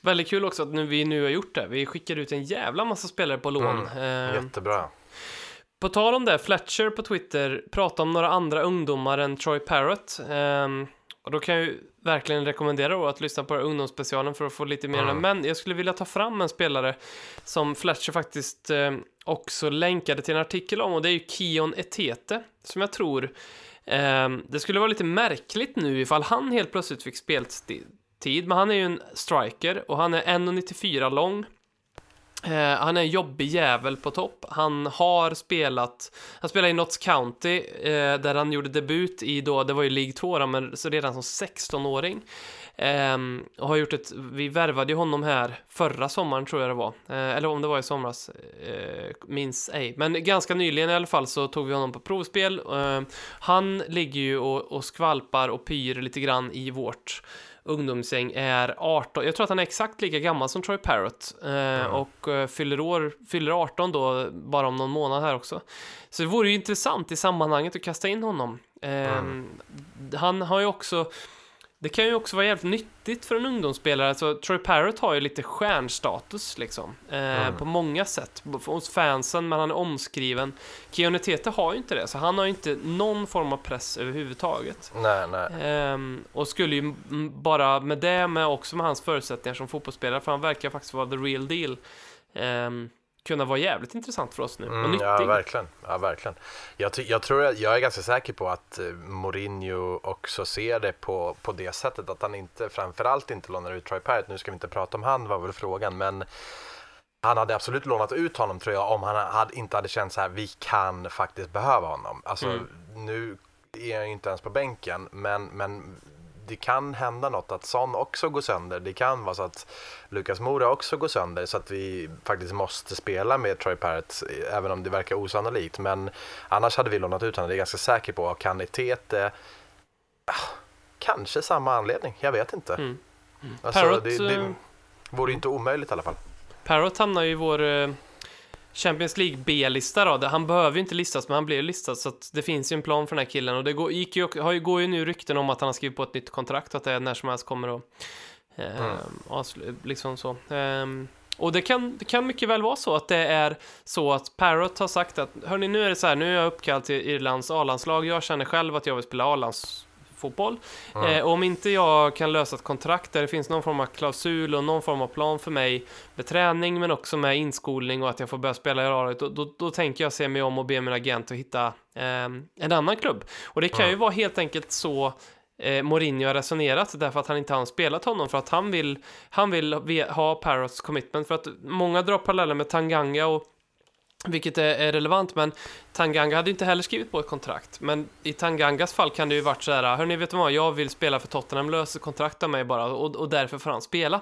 Väldigt kul också att nu, vi nu har gjort det. Vi skickar ut en jävla massa spelare på lån. Eh, Jättebra. På tal om det, Fletcher på Twitter pratade om några andra ungdomar än Troy Parrott. Ehm, och då kan jag ju verkligen rekommendera att lyssna på ungdomsspecialen för att få lite mer. Mm. Men jag skulle vilja ta fram en spelare som Fletcher faktiskt eh, också länkade till en artikel om och det är ju Kion Etete som jag tror ehm, det skulle vara lite märkligt nu ifall han helt plötsligt fick speltid. Men han är ju en striker och han är 1,94 lång. Eh, han är en jobbig jävel på topp. Han har spelat, han spelade i Notts County eh, där han gjorde debut i då, det var ju League 2 då, men så redan som 16-åring. Eh, och har gjort ett, vi värvade ju honom här förra sommaren tror jag det var. Eh, eller om det var i somras, eh, minns ej. Men ganska nyligen i alla fall så tog vi honom på provspel. Eh, han ligger ju och, och skvalpar och pyr lite grann i vårt ungdomsgäng är 18, jag tror att han är exakt lika gammal som Troy Parrott eh, och eh, fyller, år, fyller 18 då bara om någon månad här också. Så det vore ju intressant i sammanhanget att kasta in honom. Eh, Han har ju också, det kan ju också vara jävligt nyttigt för en ungdomsspelare, alltså Troy Parrott har ju lite stjärnstatus liksom, eh, på många sätt, hos fansen, men han är omskriven. Keone Tete har ju inte det, så han har ju inte någon form av press överhuvudtaget. Nej, nej. Ehm, och skulle ju bara med det, med också med hans förutsättningar som fotbollsspelare, för han verkar faktiskt vara the real deal, ehm, kunna vara jävligt intressant för oss nu och Mm, nyttig. ja, verkligen. Ja, verkligen. Jag, jag, tror, jag är ganska säker på att eh, Mourinho också ser det på, på det sättet att han inte, framförallt inte lånar ut Troy Parrott. Nu ska vi inte prata om han var väl frågan, men han hade absolut lånat ut honom tror jag om han hade, inte hade känt så här, vi kan faktiskt behöva honom. Alltså Mm. nu är han ju inte ens på bänken, men, men det kan hända något att Son också går sönder. Det kan vara så att Lukas Mora också går sönder så att vi faktiskt måste spela med Troy Parrott även om det verkar osannolikt. Men annars hade vi lånat ut honom, det är jag ganska säker på. Kan Tete, ah, kanske samma anledning, jag vet inte. Mm. Alltså, Parrott, det, det eh, vore ju inte omöjligt i alla fall. Parrott hamnar ju i vår eh, Champions League B-lista då. Han behöver ju inte listas, men han blir listad så att det finns ju en plan för den här killen och det går, gick ju, har ju, går ju nu rykten om att han har skrivit på ett nytt kontrakt och att det när som helst kommer att eh, Mm. avslu- liksom så. Ehm, och det kan, det kan mycket väl vara så att det är så att Parrott har sagt att hörni, nu är det så här, nu är jag uppkallad till Irlands A-landslag. Jag känner själv att jag vill spela A-landsfotboll. Mm. Eh, om inte jag kan lösa ett kontrakt där det finns någon form av klausul och någon form av plan för mig med träning men också med inskolning och att jag får börja spela i laget, då, då, då tänker jag se mig om och be min agent att hitta eh, en annan klubb. Och det kan ju vara helt enkelt så eh, Mourinho har resonerat därför att han inte har spelat honom för att han vill, han vill ha Parrots commitment för att många drar paralleller med Tanganga och vilket är, relevant, men Tanganga hade ju inte heller skrivit på ett kontrakt. Men i Tangangas fall kan det ju varit så här, hörni, vet du vad, jag vill spela för Tottenham, löser kontrakt av mig bara, och, och därför får han spela.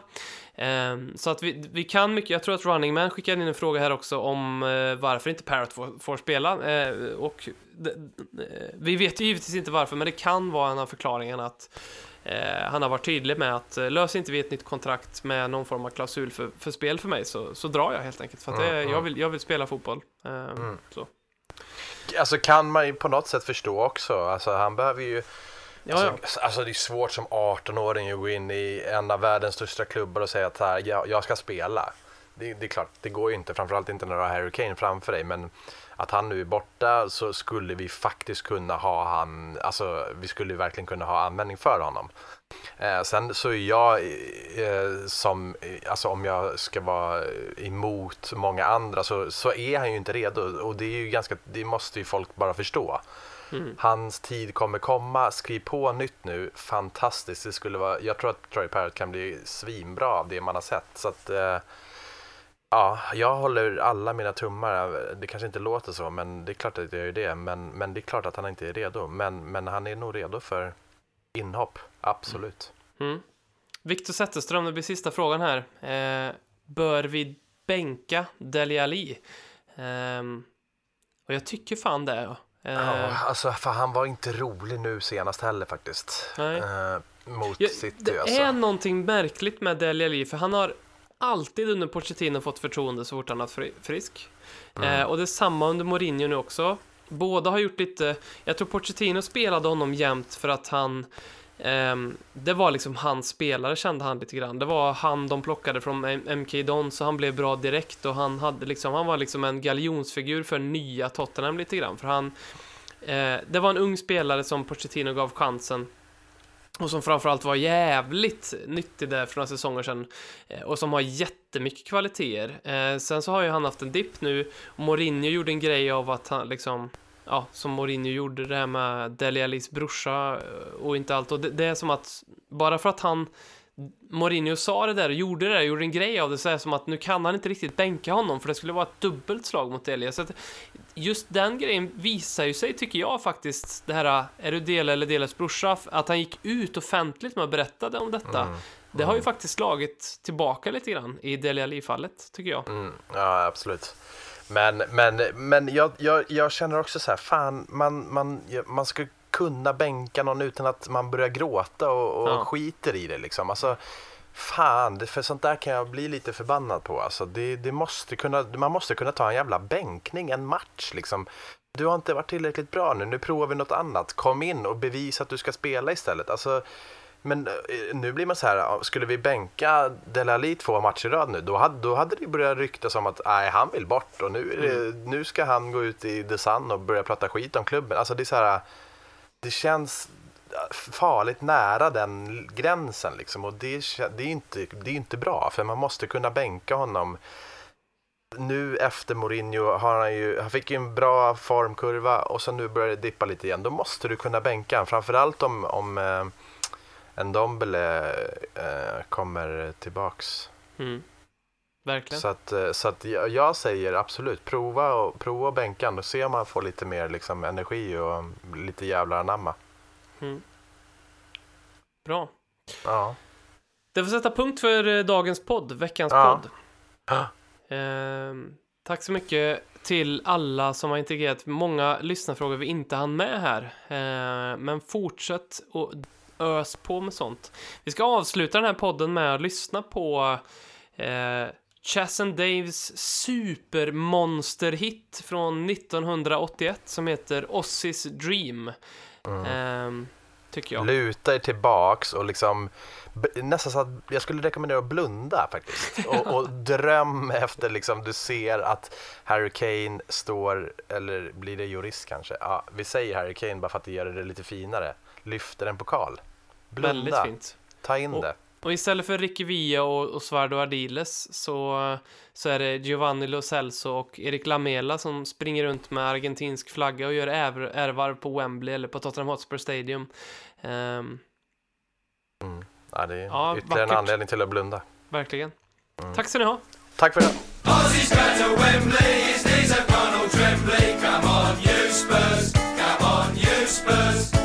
Ehm, så att vi, vi kan mycket, jag tror att Running Man skickade in en fråga här också om eh, varför inte Parrot får, får spela. Eh, och d- d- eh, vi vet ju givetvis inte varför, men det kan vara en av förklaringarna att han har varit tydlig med att eh, löser inte vi ett nytt kontrakt med någon form av klausul för, för spel för mig så, så drar jag helt enkelt. För att det, Mm, mm. jag, vill, jag vill spela fotboll. Ehm, Mm. så. Alltså kan man ju på något sätt förstå också. Alltså han behöver ju... Ja, ja. Alltså, alltså det är svårt som 18-åring att gå in i en av världens största klubbar och säga att här, jag, jag ska spela. Det, det är klart, det går ju inte, framförallt inte när du har Harry Kane framför dig. Men att han nu är borta så skulle vi faktiskt kunna ha han, alltså vi skulle verkligen kunna ha användning för honom. Eh, sen så är jag eh, som, alltså om jag ska vara emot många andra så, så är han ju inte redo och det är ju ganska, det måste ju folk bara förstå. Mm. Hans tid kommer komma, skriv på nytt nu, fantastiskt. Det skulle vara, jag tror att Troy Parrott kan bli svinbra av det man har sett. Så att, eh, ja, jag håller alla mina tummar. Det kanske inte låter så, men det är klart att jag gör det. Men, men det är klart att han inte är redo. Men, men han är nog redo för inhopp, absolut. Mm. Viktor Zetterström, det blir sista frågan här. Eh, bör vi bänka Dele Alli? Ehm, och jag tycker fan det. Eh, Ja, alltså, för han var inte rolig nu senast heller faktiskt. Nej. Eh, mot Ja, City det alltså. är någonting märkligt med Dele Alli, för han har alltid under Pochettino fått förtroende så fort han varit fri- frisk. Mm. Eh, och det är samma under Mourinho nu också. Båda har gjort lite, jag tror Pochettino spelade honom jämt för att han ehm, det var liksom hans spelare kände han lite grann. Det var han de plockade från MK Don så han blev bra direkt och han hade liksom, han var liksom en galjonsfigur för nya Tottenham lite grann. För han, eh, det var en ung spelare som Pochettino gav chansen och som framförallt var jävligt nyttig där för några säsonger sedan. Eh, och som har jättemycket kvaliteter. Eh, sen så har ju han haft en dipp nu. Och Mourinho gjorde en grej av att han liksom... Ja, som Mourinho gjorde det här med Dele Alis brorsa eh, och inte allt. Och det, det är som att bara för att han... Mourinho sa det där och gjorde det där, gjorde en grej av det, så är det som att nu kan han inte riktigt bänka honom för det skulle vara ett dubbelt slag mot Delia. Så att just den grejen visar ju sig, tycker jag faktiskt, det här, är du Dele eller Deles brorsa, att han gick ut offentligt med och berättade om detta. Mm. Det har ju faktiskt slagit tillbaka lite grann i Dele Alli-fallet, tycker jag. Mm, ja, absolut. Men, men, men jag, jag, jag känner också så här, fan, man, man, man ska kunna bänka någon utan att man börjar gråta och, och Ja. skiter i det liksom. Alltså, fan, för sånt där kan jag bli lite förbannad på. Alltså, det, det måste kunna, man måste kunna ta en jävla bänkning, en match liksom. Du har inte varit tillräckligt bra nu, nu provar vi något annat. Kom in och bevisa att du ska spela istället. Alltså, men eh, nu blir man så här, skulle vi bänka Dele Alli två matcher i rad nu, då hade, då hade det börjat ryktas om att nej, han vill bort och nu, det, nu ska han gå ut i The Sun och börja prata skit om klubben. Alltså det är så här, det känns äh, farligt nära den gränsen liksom och det, det, är inte, det är inte bra för man måste kunna bänka honom nu efter Mourinho har han ju, han fick ju en bra formkurva och så nu börjar det dippa lite igen. Då måste du kunna bänka honom, framförallt om, om eh, en eh, kommer tillbaks. Mm. Verkligen. Så att, eh, så att jag, säger absolut, prova och, prova och bänka och se om man får lite mer liksom, energi och lite jävlar anamma. Mm. Bra. Ja. Det får sätta punkt för eh, dagens podd, veckans Ja. podd. Ja. Ehm, tack så mycket till alla som har integrerat många lyssnarfrågor vi inte hann med här. Ehm, men fortsätt och ös på med sånt. Vi ska avsluta den här podden med att lyssna på eh, Chas and Daves supermonsterhit från 1981 som heter Ossis Dream. Ehm, tycker jag. Luta er tillbaks och liksom nästan så att jag skulle rekommendera att blunda faktiskt [LAUGHS] och, och dröm efter liksom du ser att Harry Kane står, eller blir det jurist kanske? Ja, vi säger Harry Kane bara för att det gör det lite finare. Lyfter en pokal. Blunda, Väldigt fint. ta in Och- det. Och istället för Ricky Villa och, och Svardo Ardiles så, så är det Giovanni Lo Celso och Erik Lamela som springer runt med argentinsk flagga och gör ärvarv på Wembley eller på Tottenham Hotspur Stadium. Um, mm. ja, det är ja, ytterligare vackert. en anledning till att blunda. Verkligen. Mm. Tack ska ni ha. Tack för det. Spurs. Come on, you Spurs.